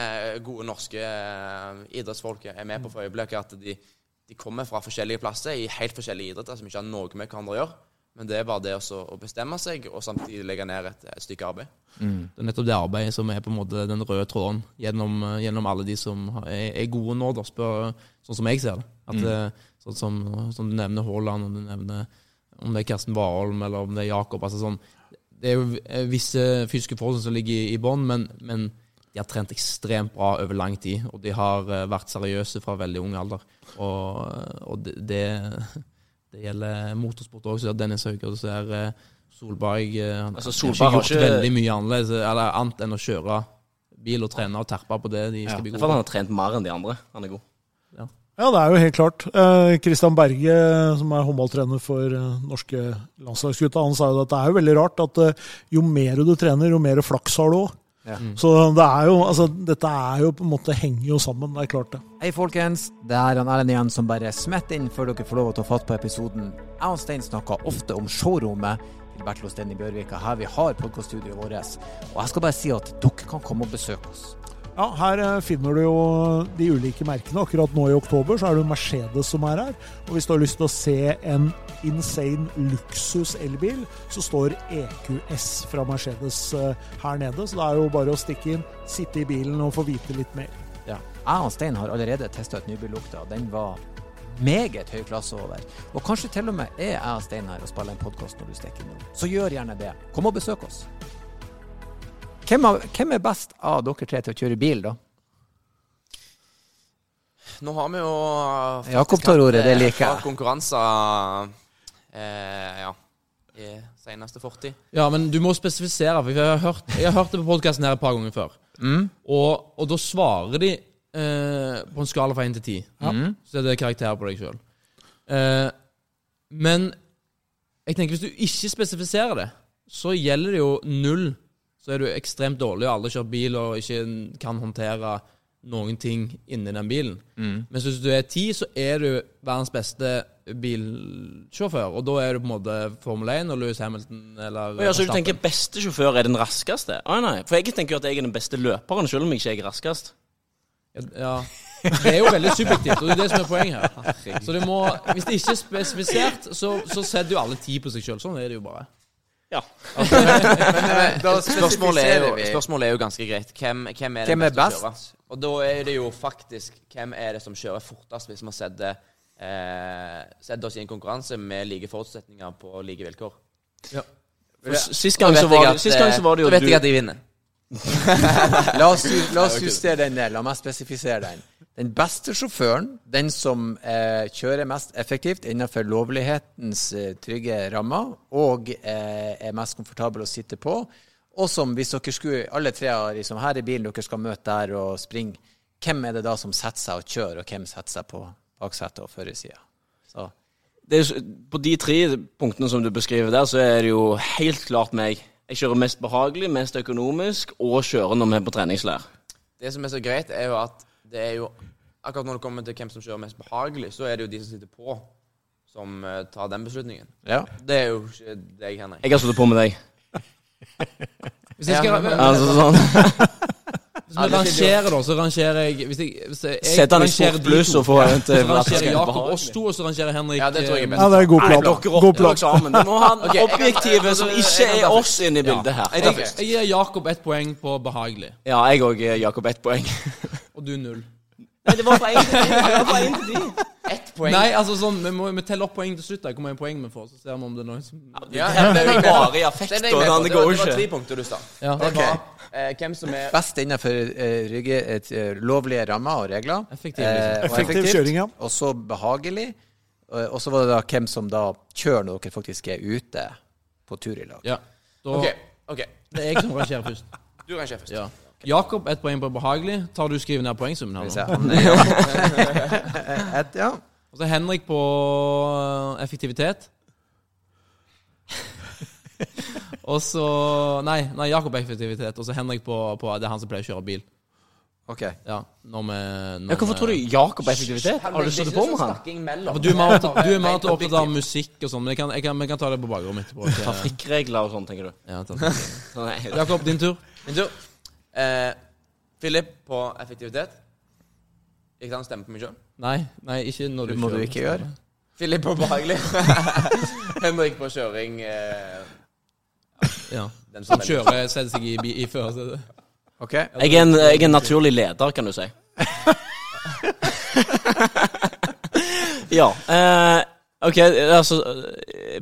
gode norske eh, idrettsfolk er med på for øyeblikket. At de, de kommer fra forskjellige plasser i helt forskjellige idretter som ikke har noe med hverandre å gjøre. Men det er bare det også å bestemme seg, og samtidig legge ned et, et stykke arbeid. Det er nettopp det arbeidet som er på en måte den røde tråden gjennom, eh, gjennom alle de som er, er gode nå, da, spør, sånn som jeg ser det. At, mm. sånn som, som du nevner Haaland, og du nevner om det er Karsten Warholm eller om det er Jakob. Altså sånn, det er jo eh, visse fysiske forhold som ligger i, i bånn, men, men de har trent ekstremt bra over lang tid. Og de har eh, vært seriøse fra veldig ung alder. Og, og det, det, det gjelder motorsport òg. Så Dennis Hauger, så er eh, Solberg Han Altså, Solberg har ikke gjort veldig mye annerledes eller annet enn å kjøre bil og trene og terpe på det de skal bli Det er gode fordi han har trent mer enn de andre. Han er god. Ja, det er jo helt klart. Eh, Berge, som er håndballtrener for eh, norske landslagsgutta, han sa jo at det er jo veldig rart at eh, jo mer du trener, jo mer flaks har du òg. Ja. Så det er jo, altså, dette er jo på en måte henger jo sammen. Det er klart, det. Hei, folkens. Det er han Erlend igjen som bare smetter inn før dere får lov å ta fatt på episoden. Jeg og Stein snakker ofte om showrommet til Bertil Osten i Bjørvika, her vi har podkaststudioet vårt. Og jeg skal bare si at dere kan komme og besøke oss. Ja, Her eh, finner du jo de ulike merkene. Akkurat nå i oktober så er det Mercedes som er her. Og hvis du har lyst til å se en insane luksus elbil, så står EQS fra Mercedes eh, her nede. Så det er jo bare å stikke inn, sitte i bilen og få vite litt mer. Ja. Jeg og Stein har allerede testa ut nybillukta. Den var meget høy klasse over. Og kanskje til og med er jeg og Stein her og spiller en podkast når du stikker innom. Så gjør gjerne det. Kom og besøk oss. Hvem, av, hvem er best av dere tre til å kjøre bil, da? nå har vi jo Jakob tar ordet, det eh, liker jeg. konkurranser eh, ja, i seneste fortid. Ja, men du må spesifisere, for jeg har hørt, jeg har hørt det på podkasten her et par ganger før. Mm. Og, og da svarer de eh, på en skala fra 1 til 10. Mm. Så er karakterer karakter på deg sjøl. Eh, men jeg tenker hvis du ikke spesifiserer det, så gjelder det jo null. Så er du ekstremt dårlig og aldri kjørt bil og ikke kan håndtere noen ting inni den bilen. Mm. Men hvis du er ti, så er du verdens beste bilsjåfør. Og da er du på en måte Formel 1 og Louis Hamilton eller ja, så du tenker beste sjåfør er den raskeste? Å nei, for jeg tenker jo at jeg er den beste løperen, selv om jeg ikke er raskest. Ja. Det er jo veldig subjektivt, og det er det som er poenget her. Så du må, Hvis det ikke er spesifisert, så, så setter jo alle ti på seg sjøl. Sånn er det jo bare. Ja. Da Spørsmålet er, jo, spørsmålet er jo ganske greit. Hvem, hvem er Hvem den er best? å best? kjøre? Og da er det jo faktisk hvem er det som kjører fortest, hvis vi setter, eh, setter oss i en konkurranse med like forutsetninger på like vilkår. For Sist gang, så var, at, det- sist gang så var det jo du Da vet jeg at jeg vinner. La oss, la oss justere den ned. La meg spesifisere den. Den beste sjåføren, den som eh, kjører mest effektivt innenfor lovlighetens eh, trygge rammer, og eh, er mest komfortabel å sitte på, og som hvis dere skulle, alle tre har liksom, her i bilen dere skal møte der og springe, hvem er det da som setter seg og kjører, og hvem setter seg på baksetet og førersida? Er, På de tre punktene som du beskriver der, så er det jo helt klart meg. Jeg kjører mest behagelig, mest økonomisk, og kjører når vi er på treningsleir. Det som er så greit, er jo at det er jo Akkurat når det kommer til hvem som kjører mest behagelig, så er det jo de som sitter på, som eh, tar den beslutningen. ja. Det er jo ikke deg, Henrik. Jeg har sittet på med deg. Hvis jeg skal, Ja, Altså, sånn. hvis vi rangerer, da, så rangerer jeg Hvis jeg, hvis jeg, jeg Sett han i rangerer sport de pluss to, og få en til Så rangerer Jakob oss to, og så rangerer Henrik Ja, det tror jeg er eh, best. Ja, det er god plan. dere God plan. sammen. Det må ha Ok, jeg objektive som ikke er oss inne i bildet her. Jeg, jeg gir Jakob ett poeng på behagelig, Ja, jeg òg, Jakob. Ett poeng. og du null. Nei, det var fra én til de. Ett poeng. Nei, altså sånn, vi må vi teller opp poeng til slutt. da. Hvor mange poeng vi får, så ser vi om det er noen som Ja, Det er bare i affekt, og det Det går var, det var tre punkter du sa. Ja, Det var eh, hvem som er Best innenfor eh, rygge, et, eh, lovlige rammer og regler. Effektiv, liksom. Eh, og Effektiv kjøring, ja. Og så behagelig. Og og så var det da hvem som da kjører når dere faktisk er ute på tur i lag. Ja. Da, OK. ok Det er jeg som rangerer først. Du rangerer først. Ja. Jakob, ett poeng på behagelig. Tar du skriver ned poengsummen her nå? se. Han er- Et, ja. Og så Henrik på eh, effektivitet. og så Nei, nei Jakob på effektivitet, og så Henrik på, på Det er han som pleier å kjøre bil. OK. Ja, når vi når Ja, hvorfor tror du Jakob er effektivitet? Har du stått på med han? Ja, for du er mer opptatt, du opptatt av musikk og sånn, men jeg kan, jeg kan, kan ta det på bakrommet etterpå. Trafikkregler og sånn, tenker du? Ja, ta- Nei. Jakob, din tur. Min tur. Eh, Philip på effektivitet. Ikke sant? stemme på meg sjøl? Nei, nei, ikke når du Det må du ikke gjøre. Philip på behagelig. Henrik på kjøring. Eh, Ja. den Som kjører, setter seg i, i førersetet. OK. Jeg er, en, jeg er en naturlig leder, kan du si. ja. Eh, OK, altså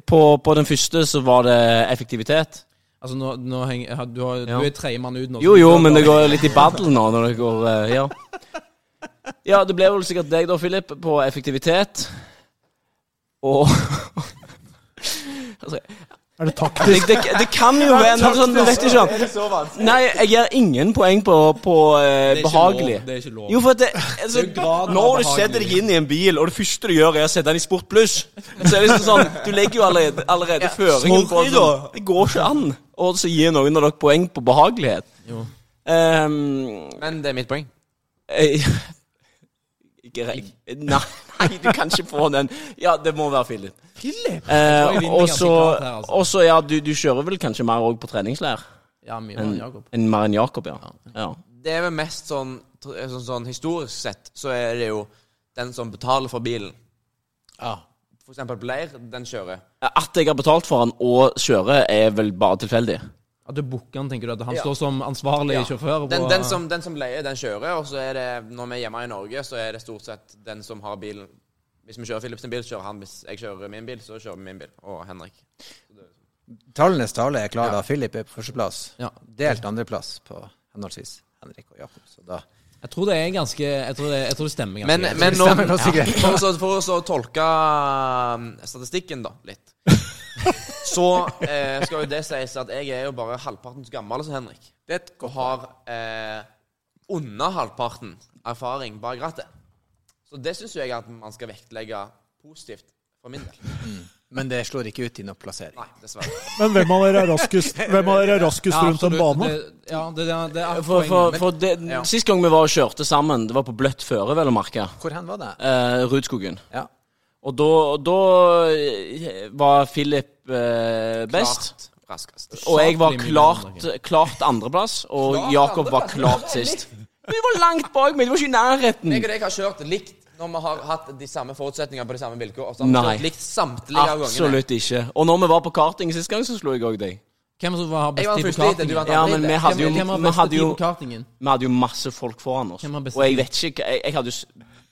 på, på den første så var det effektivitet. Altså, nå, nå henger, du, har, Ja. du er tredjemann ut nå. Jo, jo, men det går litt i battle nå når det går uh, Ja. Ja, det ble vel sikkert deg da, Philip, på effektivitet. Og altså, Er det det, taktisk? det, det kan jo være noe sånn, du vet ikke Nei, jeg gir ingen poeng på, på eh, Det er ikke behagelig. Det er ikke lov. Jo, for at det, altså, Det er jo graden av Når du behagelig. setter deg inn i en bil, og det første du gjør, er å sette den i Sport pluss, så er det liksom sånn Du legger jo allerede, allerede føringen på sorry sånn, Det går ikke an å så gi noen av dere poeng på behagelighet. Jo. Um, Men det er mitt poeng. jeg, jeg, jeg, Nei, nei, du kan ikke få den. Ja, det må være Philip. Philip? Eh, og så, altså. og så, ja, du, du kjører vel kanskje mer òg på treningsleir Ja, mye mer enn Jakob. En, mer enn Jakob, ja. ja. Det er vel mest sånn, sånn, sånn historisk sett, så er det jo den som betaler for bilen. Ja. For eksempel Bleir, den kjører. At jeg har betalt for han og kjører, er vel bare tilfeldig. At han, tenker du at han Ja. står som ansvarlig Ja. sjåfør? Den, den, som, den som leier, den kjører. Og så er det, når vi er hjemme i Norge, så er det stort sett den som har bilen. Hvis vi kjører Philips sin bil, kjører han. Hvis jeg kjører min bil, så kjører vi min bil. Og Henrik. Tallenes tale er klar da Philip er på førsteplass. Ja. Delt andreplass på henholdsvis Henrik og Jakob. Så da Jeg tror det er ganske Jeg tror det, jeg tror det stemmer ganske Men, men Det nå, stemmer greit. for, å for å så tolke um, statistikken, da, litt Så eh, skal jo det sies at jeg er jo bare halvparten så gammel som Henrik. Det Og har eh, under halvparten erfaring bak rattet. Så det syns jeg at man skal vektlegge positivt for min del. Men det slår ikke ut i noen plassering. Nei, dessverre. Men hvem av dere er raskest, hvem av dere er raskest Ja, rundt en bane? Det, ja, det, det, det er For, for, for det, Ja. Sist gang vi var og kjørte sammen, det var på bløtt føre, vel å merke, Hvor hen var det? eh, Rudskogen. Ja. Og da, da eh, var Philip eh, best. Klart raskest. Og jeg var klart, klart andreplass, og Klart Jakob var andreplass? klart sist. Vi var langt bak, men du var ikke i nærheten. Jeg og deg har kjørt likt når vi har hatt de samme forutsetningene på de samme vilkår. Og så har vi Nei. kjørt likt samtlige av gangene. Absolutt ikke. Og når vi var på karting sist gang, så slo jeg òg deg. Hvem som var Jeg best var tid på du kartingen? Ja, andre men vi hadde jo, Hvem, hvem har vi best hadde tid jo, på kartingen? vi hadde jo masse folk foran oss. Hvem har best Og jeg tid? vet ikke Jeg, jeg hadde jo s-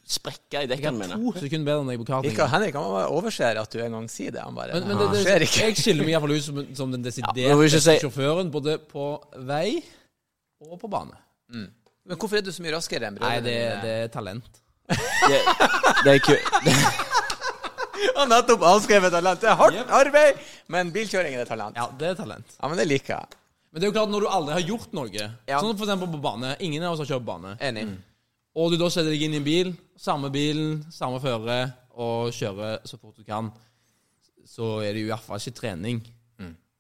sprekka i dekkene mine. To sekunder bedre enn deg på kartingen. Ikke Henrik han må bare overser at du en gang sier det. Han bare Men, men det, det, skjer ikke. jeg skiller meg iallfall ut som, som den Ja, desidert men må vi ikke beste si- sjåføren, både på vei og på bane. Men hvorfor er du så mye raskere enn Nei, det, det er talent. Det, det er kult. Han har nettopp avskrevet talent. Det er hardt arbeid, men bilkjøring er talent. Ja, det er talent. Ja, men det liker jeg. Men det er jo klart, når du aldri har gjort noe, Ja. sånn eksempel på bane Ingen av oss har kjørt bane. Enig. Og du da setter deg inn i en bil, samme bilen, samme føre, og kjører så fort du kan, så er det jo i hvert fall ikke trening.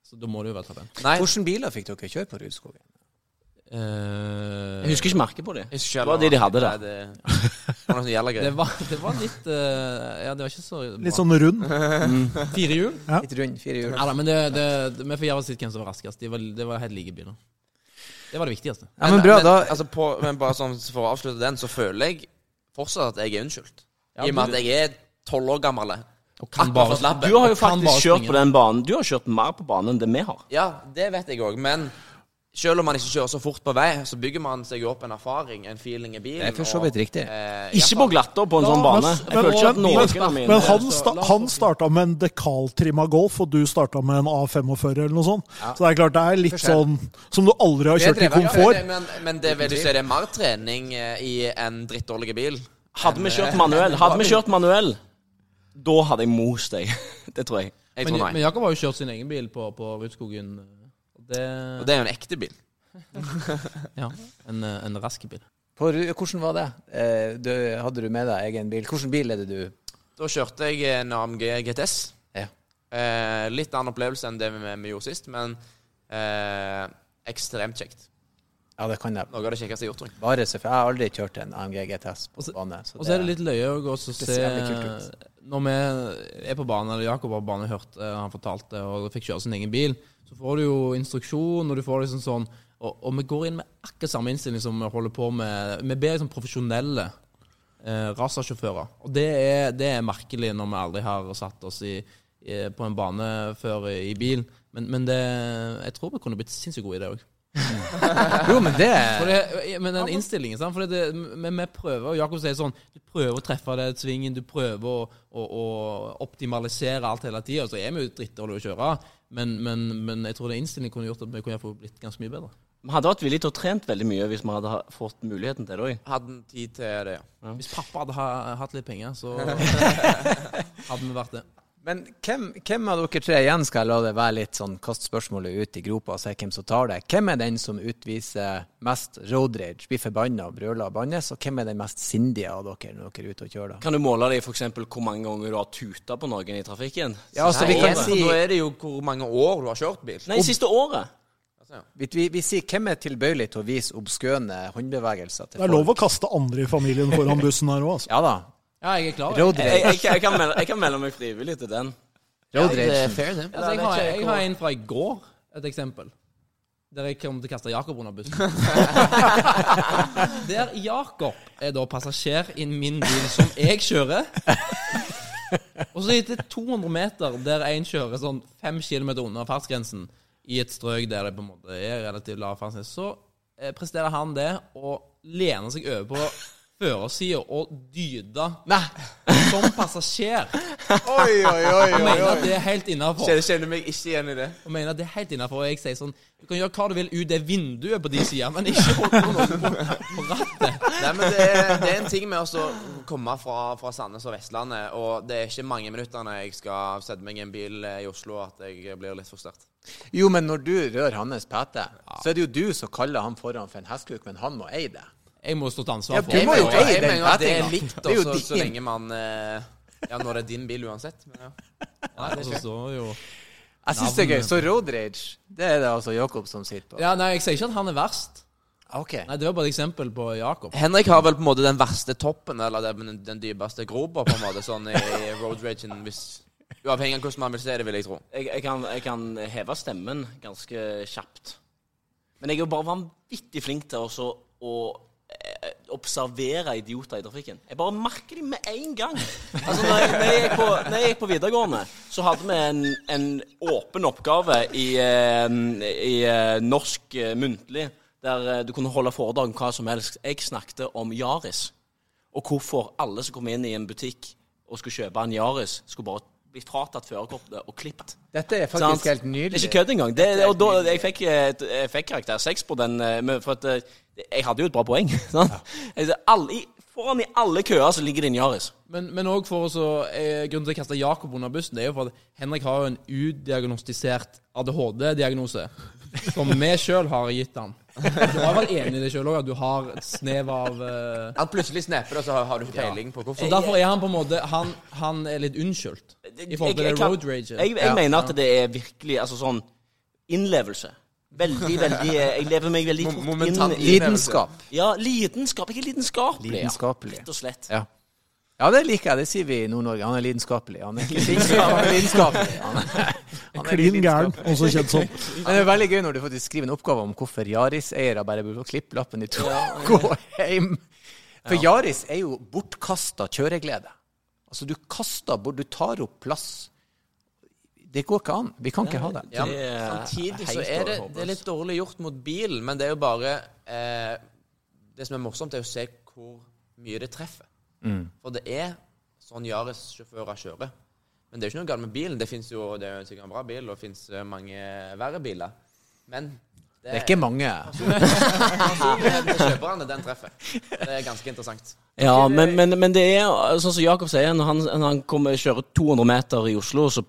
Så da må du jo være. Nei, Hvilke biler fikk dere kjøre på Rudskogen? Uh, Jeg husker ikke merket på det. Det var de de hadde der. Det det var noe gjelder det, var, det var litt uh, Ja, det var ikke så bra. Litt sånn rund. Fire hjul? Ja. Litt rund, fire hjul. Ja da, men det, det, det, vi får gjøre oss litt hvem som var raskest. De var, det var helt like biler. Det var det viktigste. Ja, men bra, da altså på, men bare sånn for å avslutte den, så føler jeg fortsatt at jeg er unnskyldt. Ja, I og med at jeg er tolv år gammel. Og kan bare slappe. Du har jo faktisk kjørt på den banen. Du har kjørt mer på banen enn det vi har. Ja, det vet jeg òg, men selv om man ikke kjører så fort på vei, så bygger man seg opp en erfaring, en feeling i bilen. Det er for så og, vidt riktig. eh, Ikke på glatta på en sånn bane. Men- men- noen men- Men han, så sta han starta med en dekaltrimma Golf, og du starta med en A45 eller noe sånt. Så det er klart det er litt Forskjell. sånn som du aldri har kjørt i komfort. Ja, det- men, men det vil du si det er mer trening eh, i en drittdårlig bil? Hadde vi kjørt manuell, hadde vi kjørt manuell, da hadde jeg most deg. Det tror jeg. Jeg Men, tror men Jakob har jo kjørt sin egen bil på, på Rudskogen. Det, Og det er jo en ekte bil. Ja, en, eh, en rask bil. På, hvordan var det? Eh, du, hadde du med deg egen bil? Hvilken bil er det du Da kjørte jeg en AMG GTS. Ja. Eh, litt annen opplevelse enn det vi, vi gjorde sist, men eh, ekstremt kjekt. Ja, det kan jeg. Noe av det kjekkeste jeg har gjort, tror jeg. Bare jeg har aldri kjørt en AMG GTS på Også, bane. Og så er det litt løye å gå og se. Når vi er på banen, eller Jakob var på banen, hørte eh, han fortalte og fikk kjøre sin egen bil, så får du jo instruksjon, og du får liksom sånn Og, og vi går inn med akkurat samme innstilling som vi holder på med Vi ber liksom profesjonelle eh, racersjåfører. Og det er, det er merkelig når vi aldri har satt oss i, i, på en bane før i, bil. Men, men det, jeg tror vi kunne blitt sinnssykt gode i det òg. Jo, men det det, men den innstillingen, sant? For det, men vi prøver, og Jakob sier sånn Du prøver å treffe det svingen, du prøver å, å, å optimalisere alt hele tida. Så er vi jo drittdårlige å kjøre, men, men, men jeg tror den innstillingen kunne gjort at vi kunne blitt ganske mye bedre. Vi hadde vært villige til å trent veldig mye hvis vi hadde fått muligheten til det òg. Hadde en tid til det, ja. Hvis pappa hadde hatt litt penger, så hadde vi vært det. Men hvem, hvem av dere tre igjen skal jeg la det være litt sånn kast spørsmålet ut i gropa og se hvem som tar det? Hvem er den som utviser mest road rage, blir forbanna og brøler og bannes, og hvem er den mest sindige av dere når dere er ute og kjører? da? Kan du måle det i f.eks. hvor mange ganger du har tuta på noen i trafikken? Ja, altså, vi kan si Nå er det jo hvor mange år du har kjørt bil. Nei, siste året. vi, vi, vi sier hvem er tilbøyelig til å vise obskøne håndbevegelser til folk. Det er lov å kaste andre i familien foran bussen her òg, altså. Ja da. Ja, jeg er klar. Road Jeg, jeg, jeg, kan melde, jeg kan melde meg frivillig til den. Road det er fair, det. Altså, jeg, har, jeg har en fra i går, et eksempel. Der jeg kommer til å kaste Jakob under bussen. Der Jakob er da passasjer i min bil som jeg kjører. Og så etter 200 meter der en kjører sånn 5 km under fartsgrensen, i et strøk der det på en måte er relativt lav fartsgrense, så eh, presterer han det å lene seg over på førersida og dyda Nei! som passasjer. Oi, oi, oi, Og mener at det er helt innafor. Kjenner, kjenner meg ikke igjen i det. Og mener at det er helt innenfor. Og jeg sier sånn Du kan gjøre hva du vil ut det vinduet på de sida, men ikke holde noen noe på, på rattet. Nei, men det er, det er en ting med å komme fra, fra Sandnes og Vestlandet, og det er ikke mange minuttene jeg skal sette meg i en bil i Oslo at jeg blir litt frustrert. Jo, men når du rører hans pete, så er det jo du som kaller han foran for en hestkuk, men han må eie det. Jeg må stå til Ja, ansvar for du må det. jo eie den at det er likt Det er så lenge man eh, Ja, når det er din bil uansett. Men ja. Ja, og så jo Jeg syns det er gøy. Så road rage, det er det altså Jakob som sitter på. Ja, nei, jeg sier ikke at han er verst. OK. Nei, Det var bare et eksempel på Jakob. Henrik har vel på en måte den verste toppen, eller den, den dypeste gropa, på en måte, sånn i, i road ragen, hvis Uavhengig av hvordan man vil se det, vil jeg tro. Jeg, jeg, kan, jeg kan heve stemmen ganske kjapt. Men jeg er jo bare vanvittig flink til også å observere idioter i trafikken. Jeg bare merker dem med en gang. Altså, når jeg, når jeg, gikk, på, når jeg gikk på videregående, så hadde vi en, en åpen oppgave i, eh, i eh, norsk eh, muntlig, der eh, du kunne holde foredrag om hva som helst. Jeg snakket om Yaris, og hvorfor alle som kom inn i en butikk og skulle kjøpe en Yaris, skulle bare bli fratatt førerkortet og klippet. Dette er faktisk faktisk helt Det er ikke kødd engang. Det, og da, jeg, fikk, jeg fikk karakter seks på den, eh, for at eh, jeg hadde jo et bra poeng. Sånn? Ja. alle, i, foran i alle køer så ligger det en Yaris. Men, òg også for å eh, Grunnen til å kaste Jakob under bussen, det er jo for at Henrik har jo en udiagnostisert ADHD-diagnose. Som vi sjøl har gitt han. Du har vært enig i det sjøl òg, at du har et snev av eh, At plutselig snapper og så har, har du ikke peiling på Så hvorfor. derfor er han på en måte Han, han er litt unnskyldt i forhold til Jeg- jeg det kan- road rage. Jeg, jeg mener at det er virkelig altså sånn innlevelse. Veldig, veldig Jeg lever meg veldig Mo- fort inn i Lidenskap. Ja, lidenskap. Jeg er lidenskapelig. ja. Lidenskapelig. Rett og slett. Ja. Ja, det liker jeg. Det sier vi i Nord-Norge. Han er lidenskapelig. Han er ikke sinnssyk, han er lidenskapelig. Han er, han er Klin gæren, også kjent som. Men det er veldig gøy når du faktisk skriver en oppgave om hvorfor Yaris-eiere bare burde klippe lappen i to og gå hjem. For Yaris er jo bortkasta kjøreglede. Altså, du kaster bort Du tar opp plass. Det går ikke an. Vi kan ikke ha det. Ja, samtidig så er det, det er litt dårlig gjort mot bilen, men det er jo bare eh, Det som er morsomt, er å se hvor mye det treffer. For det er sånn Yaris-sjåfører kjører. Men det er jo ikke noe galt med bilen. Det fins jo, det er jo sikkert en bra bil, og det finnes eh, mange verre biler. Men Det er ikke mange. personligheten til kjøperne, den treffer. Det er ganske interessant. Ja, men, men, men det er sånn som Jakob sier, når han, når han kommer, kjører 200 meter i Oslo, så,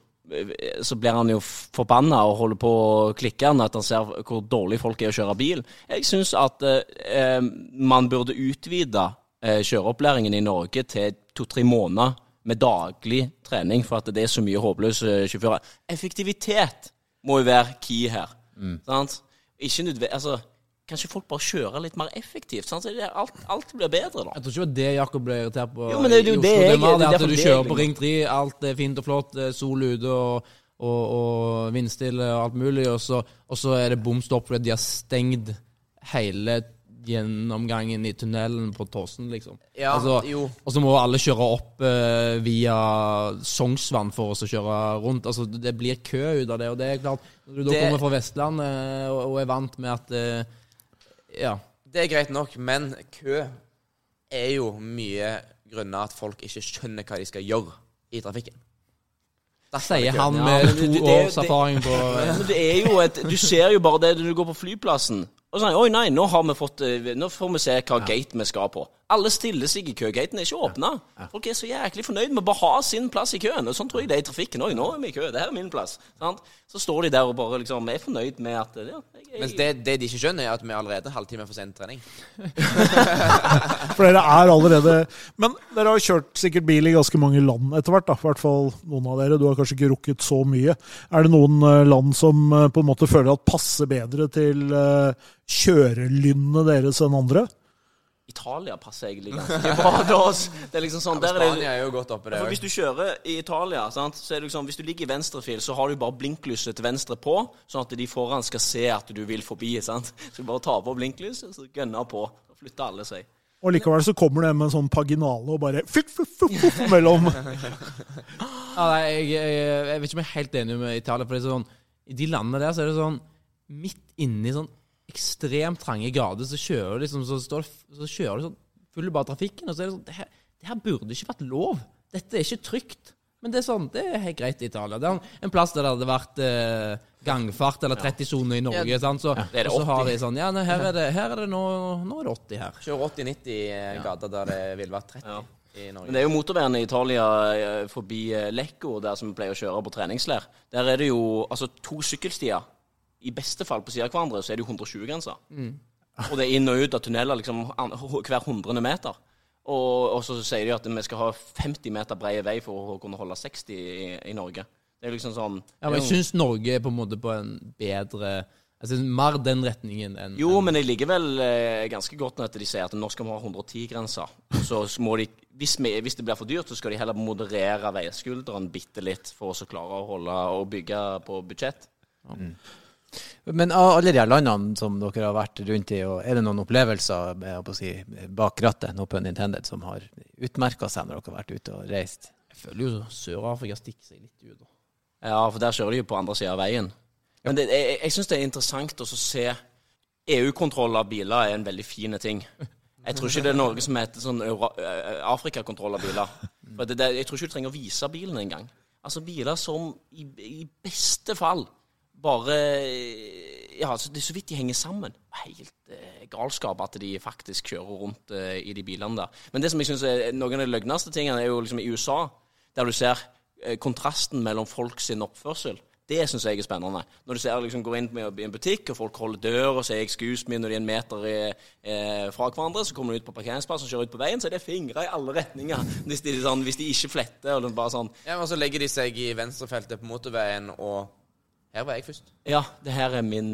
så blir han jo forbanna og holder på å klikke når at han ser hvor dårlig folk er å kjøre bil. Jeg syns at eh, man burde utvide eh, kjøreopplæringen i Norge til to-tre måneder med daglig trening, for at det er så mye håpløse sjåfører. Effektivitet må jo være key her. Sant? Ikke nødvendig Altså, kanskje folk bare kjører litt mer effektivt. Sant? Så det alt, alt blir bedre, da. Jeg tror ikke det var det Jakob ble irritert på. Jo, men det er jo det jeg- det det at du kjører på Ring 3, alt er fint og flott, er sol ute og, og, og vindstille og alt mulig, og så, og så er det bom stopp fordi de har stengt hele gjennomgangen i tunnelen på Tåsen, liksom. Ja, Altså, jo. Og så må alle kjøre opp eh, via Sognsvann for oss å kjøre rundt. Altså, det blir kø ut av det, og det er klart Når du da Det- kommer fra Vestlandet og, og er vant med at eh, Ja. Det er greit nok, men kø er jo mye grunner at folk ikke skjønner hva de skal gjøre i trafikken. Er Sier han med to års erfaring på Men det er jo et Du ser jo bare det når du går på flyplassen. Og sånn, Oi, nei, nå har vi fått eh, Nå får vi se hva gate vi skal på. Alle stiller seg i kø. Gaten er ikke åpna. Folk er så jæklig fornøyd med å bare ha sin plass i køen. Og sånn tror jeg det er i trafikken òg. Nå er vi i kø. Det her er min plass. Sant? Så står de der og bare liksom er fornøyd med at ja, jeg, jeg, Mens det, det de ikke skjønner, er at vi er allerede er halvtime for sen trening. For dere er allerede Men dere har kjørt sikkert bil i ganske mange land etter hvert. da, I hvert fall noen av dere. Du har kanskje ikke rukket så mye. Er det noen eh, land som eh, på en måte føler at passer bedre til eh, kjørelynnet deres enn andre? Italia passer egentlig ganske bra til oss. Det er liksom sånn, der er det, er jo godt oppe der For. Hvis du kjører i Italia, sant, så er det liksom, hvis du ligger i venstrefil, så har du bare blinklyset til venstre på, sånn at de foran skal se at du vil forbi. sant? Så du bare tar på blinklyset, så gønner på. Så flytter alle seg. Og likevel så kommer det med en sånn paginale og bare fuff, fuff, fuff, fuff, mellom Ja, nei, jeg, jeg, jeg vet ikke om jeg er helt enig med Italia. For det er sånn, I de landene der så er det sånn Midt inni sånn ekstremt trange gater så kjører liksom, så, står, så kjører du sånn full bare trafikken. Og så er det sånn Det her, det her burde ikke vært lov dette er ikke trygt. Men det er sånn, det er helt greit i Italia. Det er en plass der det hadde vært eh, gangfart eller 30-sone i Norge. Ja. sant? Så, Det det så har de sånn Ja, nei, her er det, her er det nå, nå er det 80 her. Kjører 80-90 i gata der det ville vært 30 Ja. i Norge. Men det er jo motorveien i Italia eh, forbi eh, Lecco, der som vi pleier å kjøre på treningsleir. Der er det jo altså to sykkelstier. I beste fall på siden av hverandre så er det jo 120-grenser. Og det er inn og ut av tunneler liksom hver hundrede meter. Og, og så sier de at vi skal ha 50 meter brede vei for å kunne holde 60 i, i Norge. Det er liksom sånn Ja, men jeg syns Norge er på en måte på en bedre Altså mer den retningen enn Jo, men jeg ligger vel eh, ganske godt når de sier at nå skal vi ha 110-grenser. Så må de, hvis, vi, hvis det blir for dyrt, så skal de heller moderere veiskulderen bitte litt for å klare å holde og bygge på budsjett. Men av alle de her landene som dere har vært rundt i, og er det noen opplevelser jeg å si, bak rattet no pun intended, som har utmerka seg når dere har vært ute og reist? Jeg føler jo Sør-Afrika stikker seg litt ut. Ja, for der kjører de jo på andre sida av veien. Men det, jeg, jeg syns det er interessant å se EU-kontroll av biler er en veldig fin ting. Jeg tror ikke det er noe som heter sånn Afrikakontroll av biler. For det, det, jeg tror ikke du trenger å vise bilen engang. Altså biler som i, i beste fall bare Ja, altså, det er så vidt de henger sammen. Helt eh, galskap at de faktisk kjører rundt eh, i de bilene der. Men det som jeg synes er noen av de løgneste tingene, er jo liksom i USA, der du ser eh, kontrasten mellom folk sin oppførsel. Det syns jeg er spennende. Når du ser liksom går inn i en butikk, og folk holder dør og sier 'excuse me' når de er en meter i, eh, fra hverandre, så kommer de ut på parkeringsplassen og kjører ut på veien, så er det fingre i alle retninger. Hvis de, sånn, hvis de ikke fletter. og er sånn Ja, men Så legger de seg i venstrefeltet på motorveien, og her var jeg først. Ja, det her er min,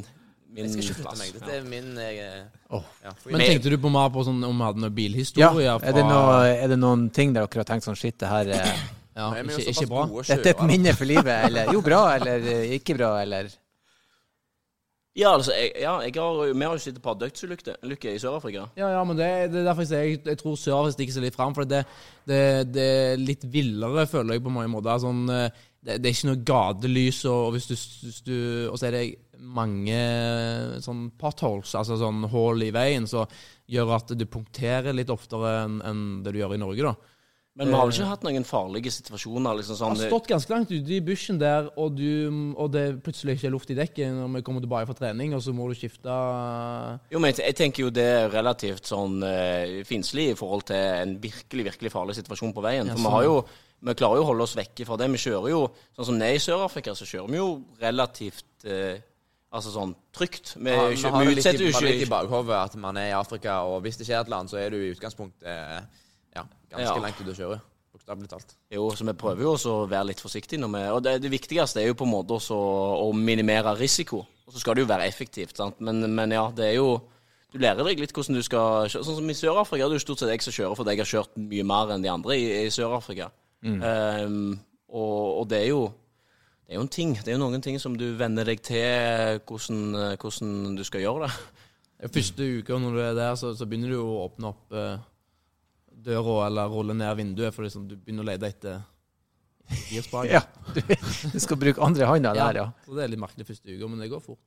min Jeg skal ikke flytte meg. Dette er min jeg, Åh. ja, Men tenkte du på mer på sånn om vi hadde noen bilhistorie? Ja, er det, noe, er det noen ting der dere har tenkt sånn shit, det her er, ja, er jo ikke, ikke bra? gode Dette er et minne for livet, eller jo, bra, eller eh, ikke bra, eller Ja, altså, jeg, ja, jeg har, vi har jo sett et par dødsulykker i Sør-Afrika. Ja, ja, men det, det er derfor jeg sier jeg, jeg tror Sør-Afrika stikker seg litt fram. For det, det, det er litt villere, føler jeg, på mange måter. Sånn, eh, det, det er ikke noe gatelys, og, hvis du, hvis du Og så er det mange sånn potholes, altså sånn hull i veien, som gjør at du punkterer litt oftere enn en det du gjør i Norge, da. Men vi har vel ikke hatt noen farlige situasjoner? liksom Jeg sånn... har stått ganske langt ute i bushen der, og, du, og det plutselig ikke er luft i dekket når vi kommer tilbake fra trening, og så må du skifte Jo, men jeg, jeg tenker jo det er relativt sånn uh, finslig i forhold til en virkelig, virkelig farlig situasjon på veien. Ja, For vi sånn. har jo vi klarer jo å holde oss vekke fra det. Vi kjører jo, sånn som ned i Sør-Afrika, så kjører vi jo relativt eh, Altså sånn trygt. Vi, Ja, vi har vi litt, utsetter jo bare litt i bakhodet at man er i Afrika, og hvis det skjer et eller annet, så er du i utgangspunktet eh, ja, ganske Ja. langt ute å kjøre. Bokstavelig talt. Jo, så vi prøver jo også å være litt forsiktige. Når vi, og det, det viktigste er jo på en måte også å minimere risiko. Og så skal det jo være effektivt. sant? Men, men ja, det er jo Du lærer deg litt hvordan du skal kjøre. Sånn som i Sør-Afrika, det er jo stort sett jeg som kjører, fordi jeg har kjørt mye mer enn de andre i, i Sør-Afrika. Ehm, og, og det er jo det er jo en ting. Det er jo noen ting som du venner deg til hvordan, hvordan du skal gjøre det. Første uka når du er der, så, så begynner du å åpne opp eh, døra eller rulle ned vinduet, for liksom, du begynner å lete etter girspaken. Ja, du, du skal bruke andre handa der, ja. Så det er litt merkelig første uka, men det går fort.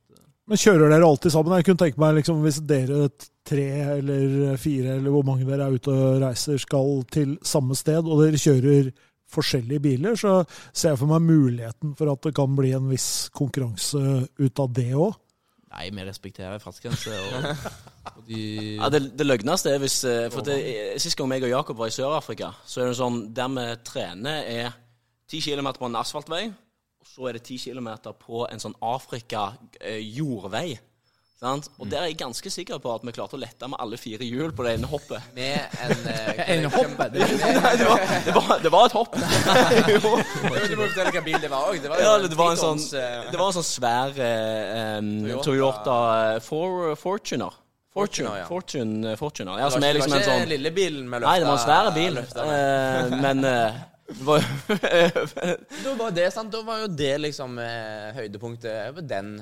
Men kjører dere alltid sammen? Jeg kunne tenke meg liksom, Hvis dere tre eller fire eller hvor mange dere er ute og reiser, skal til samme sted, og dere kjører forskjellige biler, så ser jeg for meg muligheten for at det kan bli en viss konkurranse ut av det òg. Nei, vi respekterer fartsgrenser. Og, og de Ja, det, det løgneste er hvis eh, For det, Sist gang meg og Jakob var i Sør-Afrika, så er det sånn der vi trener, er 10 km på en asfaltvei, og så er det 10 km på en sånn Afrika-jordvei. Sant? Og der er jeg ganske sikker på at vi klarte å lette med alle fire hjul på det ene hoppet. Med en uh, En hopp, det det var, det det var et hopp. Jo. Du må fortelle hva bil det var òg. Det var, Ja, det var en sånn, eh, det var en sånn svær um, Toyota. Toyota eh, For, Fortuner. Fortune, Fortuner, ja. Fortune, Fortune, Ja, det som var er liksom det en var sånn ikke lille bilen med løfta Nei, det var en svær bil. Uh. Eh, men uh, var Da var det sant, da var jo det liksom eh, høydepunktet den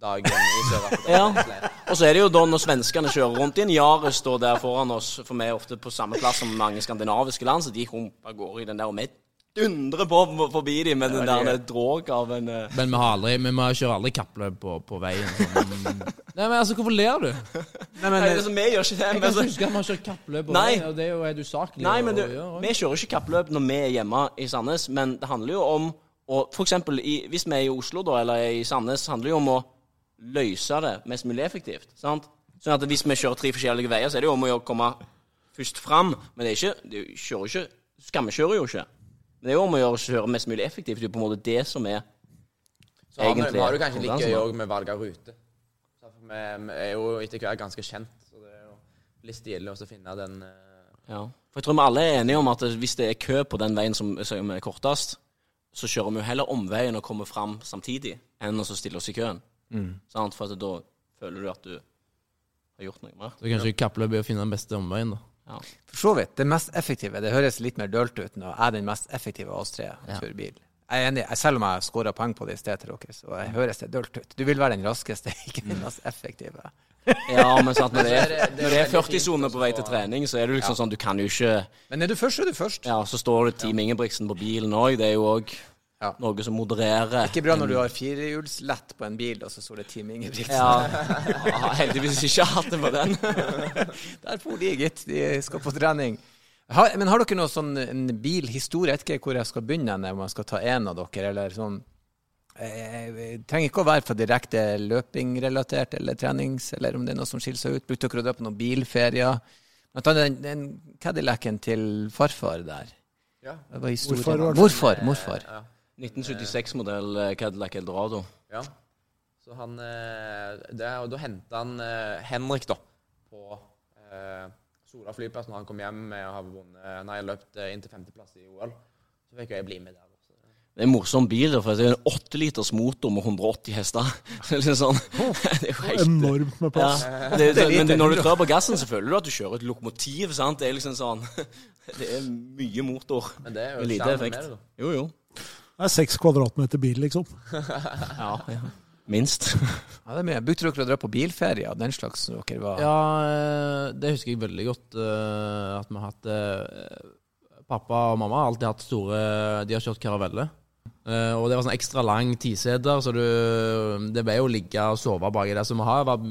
dagen i Sør-Afrika. Ja. Og så er det jo da når svenskene kjører rundt i en Yaris står der foran oss, for vi er ofte på samme plass som mange skandinaviske land, så de humper av gårde i den der, og vi dundrer på forbi dem med den der er- dråg av en uh... Men vi har aldri Vi kjører kjøre aldri kappløp på, på veien. Sånn. Nei, men altså, hvorfor ler du? Nei, men, Nei, altså, vi gjør ikke det. Jeg kan ikke huske at vi har kjørt kappløp veien, og det er jo helt usaklig. nei, men du, og, ja, og. vi kjører ikke kappløp når vi er hjemme i Sandnes, men det handler jo om og For eksempel i, hvis vi er i Oslo, da, eller i Sandnes, handler det jo om å løse det mest mulig effektivt. sant? Sånn at hvis vi kjører tre forskjellige veier, så er det jo om å komme først fram. Men det er ikke, det er kjører ikke Skammekjører jo ikke. Men det er jo om å gjøre å kjøre mest mulig effektivt. Det er på en måte det som er Så har Egentlig vi har det kanskje like gøy òg med valg av rute. Så Vi, vi er jo etter hvert ganske kjent, så det er jo litt stilig å finne den eh, Ja. For jeg tror vi alle er enige om at hvis det er kø på den veien som, som er kortest, så kjører vi jo heller omveien og kommer fram samtidig, enn å stille oss i køen. Sant? For at da føler du at du har gjort noe mer. Så kanskje kappløpet er å finne den beste omveien, da. Ja. For så vidt. Det mest effektive Det høres litt mer dølt ut nå. Jeg er den mest effektive av oss tre som kjører bil. Jeg er enig. Selv om jeg scora poeng på det i sted til dere, så jeg høres det dølt ut. Du vil være den raskeste, ikke den mest effektive. Ja, men sant, når det er, Så det- det når det er 40-sone på vei til trening, så er det liksom sånn Du kan jo ikke Men er du først, så er du først. Ja, så står det Team Ingebrigtsen på bilen òg. Det er jo òg Ja. noe som modererer. Ikke bra når du har firehjulslett på en bil, og så står det Team Ingebrigtsen. Ja, jeg har heldigvis ikke hatt det på den. Der for de, gitt. De skal på trening. Har, men har dere noe sånn en bilhistorie? Jeg vet ikke hvor jeg skal begynne, om jeg skal ta en av dere, eller sånn Jeg trenger ikke å være for direkte løpingrelatert eller trenings, eller om det er noe som skiller seg ut. Brukte dere å dra på noen bilferier? Blant annet den, den Cadillacen til farfar der. Ja. Det var historien. Hvorfor var det- Morfar. Morfar. Ja. 1976-modell eh, Cadillac Eldorado. ja. Så han eh, det, Og da henta han eh, Henrik, da, på eh, Sola flyplass når han kom hjem med å ha vunnet Nei, løpt inn til femteplass i OL. Så fikk jeg bli med der. også. Det er en morsom bil, for det er en 8 liters motor med 180 hester. Er sånn Det er jo helt Enormt med ja. det, det, Men når du trør på gassen, så føler du at du kjører et lokomotiv. sant? Det er liksom sånn Det er mye motor. Men det er Med jo lite effekt. med det, da. Jo, jo. Det er seks kvadratmeter bil, liksom. Ja, ja. Minst. Ja, det er mye. Brukte dere å dra på bilferie og den slags når dere var Ja, eh, det husker jeg veldig godt. eh, At vi har hatt eh, Pappa og mamma har alltid hatt store De har kjørt karavelle. Eh, Og det var sånn ekstra lang tiseter, så du, det ble jo ligge og sove baki der. Så vi har vært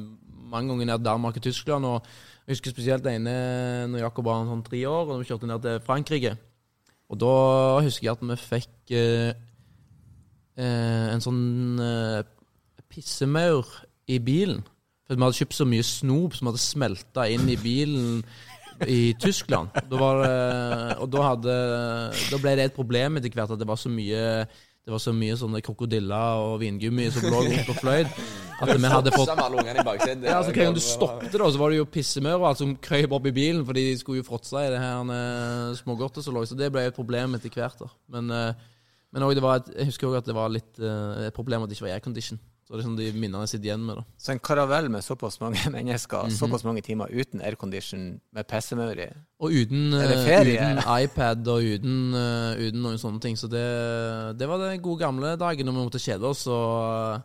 mange ganger ned i Danmark og Tyskland. Og jeg husker spesielt det ene når Jakob var sånn tre år, og vi kjørte ned til Frankrike. Og da husker jeg at vi fikk eh, eh, en sånn eh, pissemaur i bilen. For vi hadde kjøpt så mye snop som hadde smelta inn i bilen i Tyskland. Da var det, og da, hadde, da ble det et problem etter hvert at det var så mye det var så mye sånne krokodiller og vingummi som lå rundt og fløy. At vi hadde fått ja, altså, hver gang du stoppet, da, så var det jo pissemaur og alt som krøp opp i bilen, for de skulle jo fråtse i det her eh, smågodtet som lå. Så det ble et problem etter hvert. da. Men, eh, men også det var et, jeg husker òg at det var litt eh, et problem at det ikke var aircondition. Så det er sånn de minnene sitter igjen med. da. Så en karavell med såpass mange mennesker, Mhm. såpass mange timer uten aircondition med pissemaur i Og uten, Er eh, uten iPad og uten, eh, uten noen sånne ting. Så det, det var den gode gamle dagen når vi måtte kjede oss og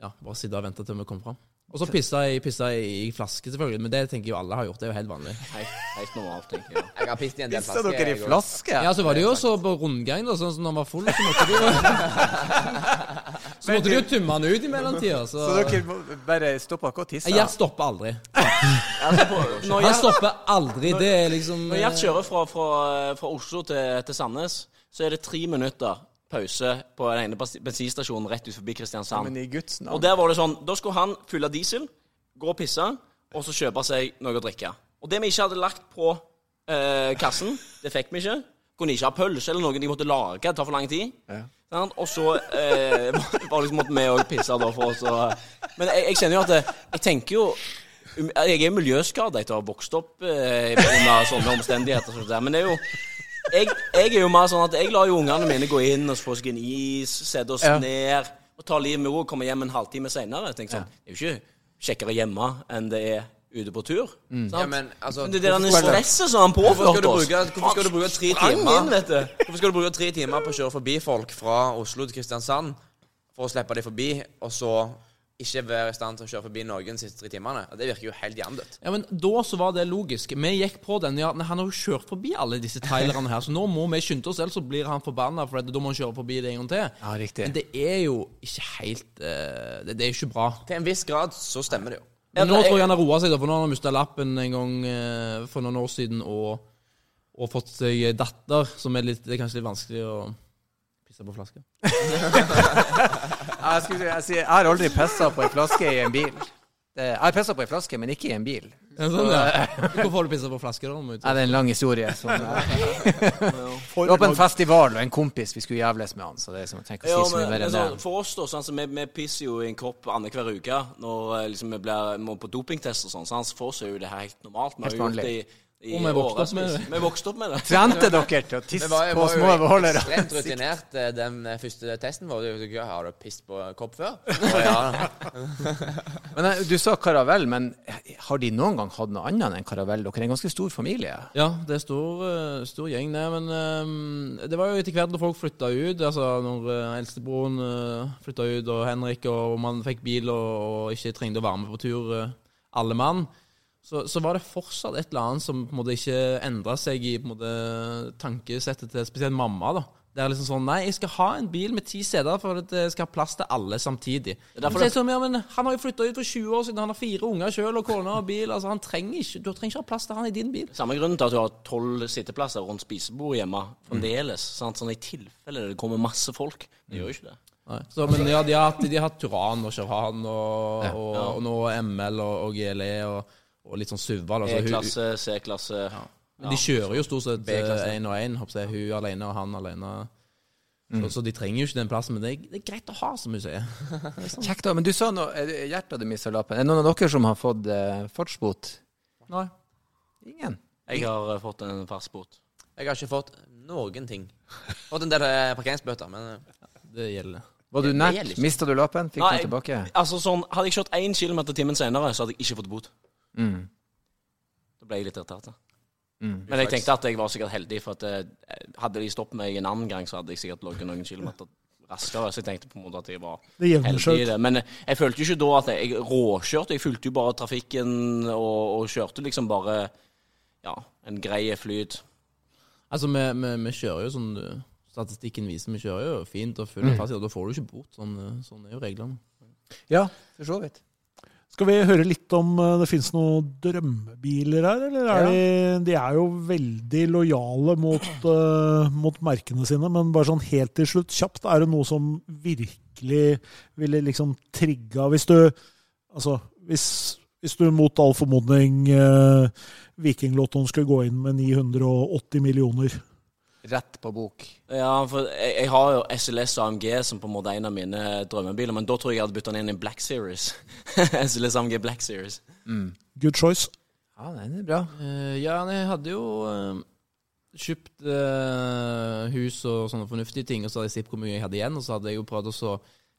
ja, bare sitte og vente til vi kom fram. Og så pissa jeg pissa jeg i flaske, selvfølgelig. Men det tenker jo alle har gjort. Det er jo helt vanlig. Helt, helt normalt, tenker jeg. Jeg har pisset i en del Pissa flasker. dere i flaske? Ja, så var det jo også på rundgang, da. Sånn som når han var full, så måtte du jo Så måtte du jo tømme han ut i mellomtida. Så, Så dere bare stoppa ikke å tisse? Gjert stopper aldri. Når Han jeg, stopper aldri. Det er liksom når Gjert kjører fra, fra, fra Oslo til, til Sandnes, så er det tre minutter pause på den ene bens- bensinstasjonen rett ut forbi Kristiansand. men i Guds Og der var det sånn Da skulle han fylle diesel, gå og pisse, og så kjøpe seg noe å drikke. Og det vi ikke hadde lagt på eh, kassen, det fikk vi ikke. Kunne ikke ha pølse eller noe de måtte lage. Det tar for lang tid. Ja. Og så eh, var liksom måtte vi òg pisse da for oss Og, Men jeg, jeg kjenner jo at Jeg tenker jo um, Jeg er miljøskada etter å ha vokst opp eh, under sånne omstendigheter. Men det er jo jeg, jeg er jo mer sånn at jeg lar jo ungene mine gå inn og få seg en is, sette oss Ja. ned og ta livet med ro og komme hjem en halvtime seinere. Sånn, det er jo ikke kjekkere hjemme enn det er ute på tur. Sant? Ja, men altså Men det er det stresset som han påførte oss hvorfor skal du bruke tre timer inn, vet du. Hvorfor skal du bruke tre timer på å kjøre forbi folk fra Oslo til Kristiansand for å slippe dem forbi, og så ikke være i stand til å kjøre forbi noen de siste tre timene. Og Det virker jo helt jevndødt. Ja, men Da så var det logisk. Vi gikk på den. Ja, men han har jo kjørt forbi alle disse trailerne her, så nå må vi skynde oss, ellers så blir han forbanna, for da må han kjøre forbi det en gang til. Ja, riktig. Men det er jo ikke helt eh, det, det er ikke bra. Til en viss grad så stemmer det jo. Men nå tror jeg han har roa seg, da, for nå har han mista lappen en gang eh, for noen år siden og, og fått seg datter, som er litt, det er kanskje litt vanskelig å pisse på flaske. Jeg, skulle, si- jeg, sier, jeg har aldri pissa på ei flaske i en bil. Det, jeg har pissa på ei flaske, men ikke i en bil. Ja, sånn, ja. Hvorfor har du pissa på flaske, da? må vi ta? Ja, det er en lang historie. Som, det var på en festival, og en kompis vi skulle jævles med han. Så det er som, jeg tenker å si så mye men, mer men enn så, det. for oss, da, sånn, så vi, vi pisser jo i en kopp annenhver uke når eh, liksom, vi blir, må på dopingtest og sånn. Så for oss er jo det her helt normalt. Vi Helt har gjort det i Og vi vokste opp med det. Vi vokste opp med det. Trente dere til å tisse på små beholdere? ekstremt rutinert eh, den eh, første testen vår. Har du pisset på kopp før? Ja. Men eh, Du sa karavell, men har de noen gang hatt noe annet enn karavell? Dere er en ganske stor familie. Ja, det er stor, stor gjeng, det. Men det var jo etter hvert når folk flytta ut. Altså når eldstebroren uh, flytta ut, og Henrik, og man fikk bil og, og ikke trengte å være med på tur, alle mann, så, så var det fortsatt et eller annet som på en måte ikke endra seg i på en måte tankesettet til spesielt mamma. da. Det er liksom sånn Nei, jeg skal ha en bil med ti seter for at jeg skal ha plass til alle samtidig. er derfor Så sånn, ja, men Han har jo flytta ut for 20 år siden, han har fire unger sjøl og kone og bil. altså han trenger ikke, Du trenger ikke ha plass til han i din bil. Samme grunnen til at du har tolv sitteplasser rundt spisebordet hjemme fremdeles. Sant? Sånn i tilfelle det kommer masse folk. Det gjør jo ikke det. Nei. Så, men ja, de har hatt, de har hatt Turan og Chevron og, og, og nå ML og, og GLE og, og litt sånn suvval. Altså, E-klasse, C-klasse. men de kjører jo stort sett én og én. Hun alene og han alene. Så, så de trenger jo ikke den plassen, men det er, det er greit å ha, som hun sier. Kjekt, da. Men du sa noe eh, Hjertet hadde mista lappen. Er det noen av dere som har fått eh, fartsbot? Nei. Ingen. Jeg har uh, fått en fartsbot. Jeg har ikke fått noen ting. Fått en del eh, parkeringsbøter, men uh, Det gjelder. Var du nært? Mista du lappen? Fikk Nei. du tilbake? Altså sånn, Hadde jeg kjørt én kilometer timen senere, så hadde jeg ikke fått bot. Mm. Da ble jeg litt irritert. da. Mm. Men jeg tenkte at jeg var sikkert heldig, for at eh, hadde de stoppet meg en annen gang, så hadde jeg sikkert ligget noen kilometer raskere. Så jeg tenkte på en måte at jeg var Det heldig i det. Men eh, jeg følte jo ikke da at jeg, jeg råkjørte. Jeg fulgte jo bare trafikken og, og kjørte liksom bare ja, en grei flyt. Altså, vi, vi, vi kjører jo sånn uh, Statistikken viser vi kjører jo fint og full fast, og da får du ikke bot. Sånn, sånn er jo reglene. Ja, for så vidt. Skal vi høre litt om eh, det finnes noen drømmebiler her, eller er de, de er jo veldig lojale mot, uh, mot merkene sine, men bare sånn helt til slutt, kjapt, er det noe som virkelig ville liksom trigga Hvis du Altså, hvis, hvis du mot all formodning uh, Vikinglottoen skulle gå inn med 980 millioner Rett på bok. Ja, for jeg, jeg har jo SLS AMG som på en måte er en av mine drømmebiler, men da tror jeg jeg hadde bytta den inn i Black Series. SLS AMG Black Series. Good choice. Ja, den er bra. Uh, ja, jeg hadde jo uh, kjøpt uh, hus og sånne fornuftige ting, og så hadde jeg sett hvor mye jeg hadde igjen, og så hadde jeg jo prøvd å så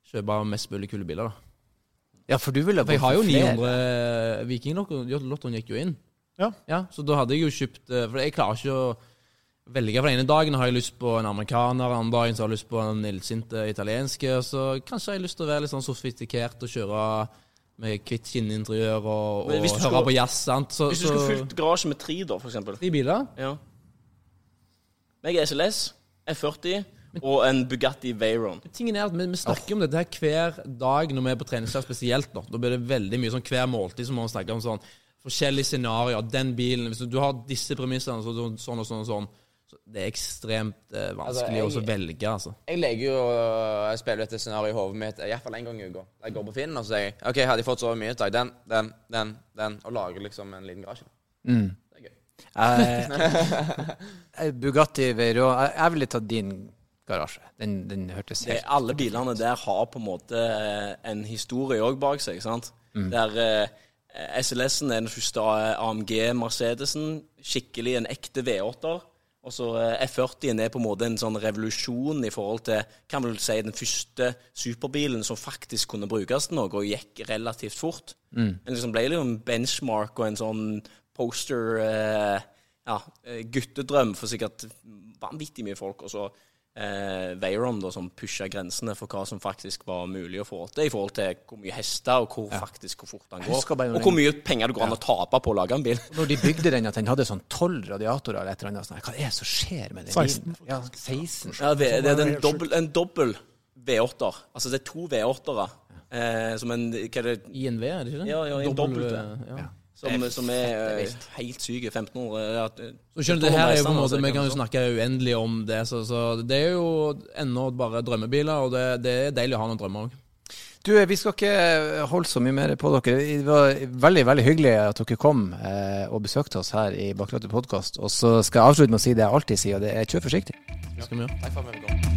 kjøpe mest mulig kule biler. da. Ja, for du ville For jeg har jo flere. 900 Vikinglottoen gikk jo inn. Ja. ja. Så da hadde jeg jo kjøpt uh, For jeg klarer ikke å velge. For den ene dagen har jeg lyst på en amerikaner, andre dagen så har jeg lyst på en illsinte italienske. Så kanskje har jeg lyst til å være litt sånn sofistikert og kjøre med hvitt skinninteriør og, og høre skulle- på jazz. sant? Så, Hvis du skulle fylt garasjen med tre, da, for eksempel. De biler? Ja. Jeg er SLS, F40 og en Bugatti Veyron. Tingen er at Vi, vi snakker om dette her hver dag når vi er på treningslag, spesielt. nå. Da blir det veldig mye sånn hver måltid som man snakker om sånn forskjellige scenarioer. Den bilen Hvis du, du har disse premissene, så, så, sånn og sånn og sånn. Så det er ekstremt eh, vanskelig Altså, jeg- å velge, altså. jeg legger jo øh, Jeg spiller dette scenarioet i hodet mitt iallfall én gang i uka. Jeg går på Finn og så sier jeg, OK, hadde jeg fått så mye, uttak, den, den, den, den, og lager liksom en liten garasje. Mm. Det er gøy. Eh, Bugatti Veyron Jeg, ville tatt din garasje. Den, den hørtes Det, helt alle bilene der har på en måte eh, en historie òg bak seg. sant? Der eh, SLS-en er den første AMG Mercedesen. Skikkelig en ekte V8-er. Og så eh, F40-en er på en måte en sånn revolusjon i forhold til kan vel si, den første superbilen som faktisk kunne brukes til noe, og gikk relativt fort. Den liksom ble liksom en benchmark og en sånn poster eh, ja, eh, guttedrøm for sikkert vanvittig mye folk. Og så eh, Veyron da, som pusha grensene for hva som faktisk var mulig å få til, i forhold til hvor mye hester og hvor faktisk hvor fort han går. Og hvor mye penger det går an å tape på å lage en bil. Når de bygde den, at den hadde sånn tolv radiatorer eller et eller annet sånn, Hva er det som skjer med den 16, bilen? Ja, 16. Ja, det, det er en dobbel, en dobbel V8-er. Altså det er to V8-ere. Eh, som en Hva er det INV, er det ikke det? Ja, ja, en Dobbel, dobbelt, eh, ja. Som, som er eh, helt syke. 1500 ja, Så skjønner du, her er jo på en måte, Vi kan jo snakke uendelig om det, så, så det er jo ennå bare drømmebiler, og det, det er deilig å ha noen drømmer òg. Du, vi skal ikke holde så mye mer på dere. Det var veldig veldig hyggelig at dere kom eh, og besøkte oss her i Bakrattet podkast. Og så skal jeg avslutte med å si det jeg alltid sier, og det er kjør forsiktig. Skal vi gjøre? Takk for at vi fikk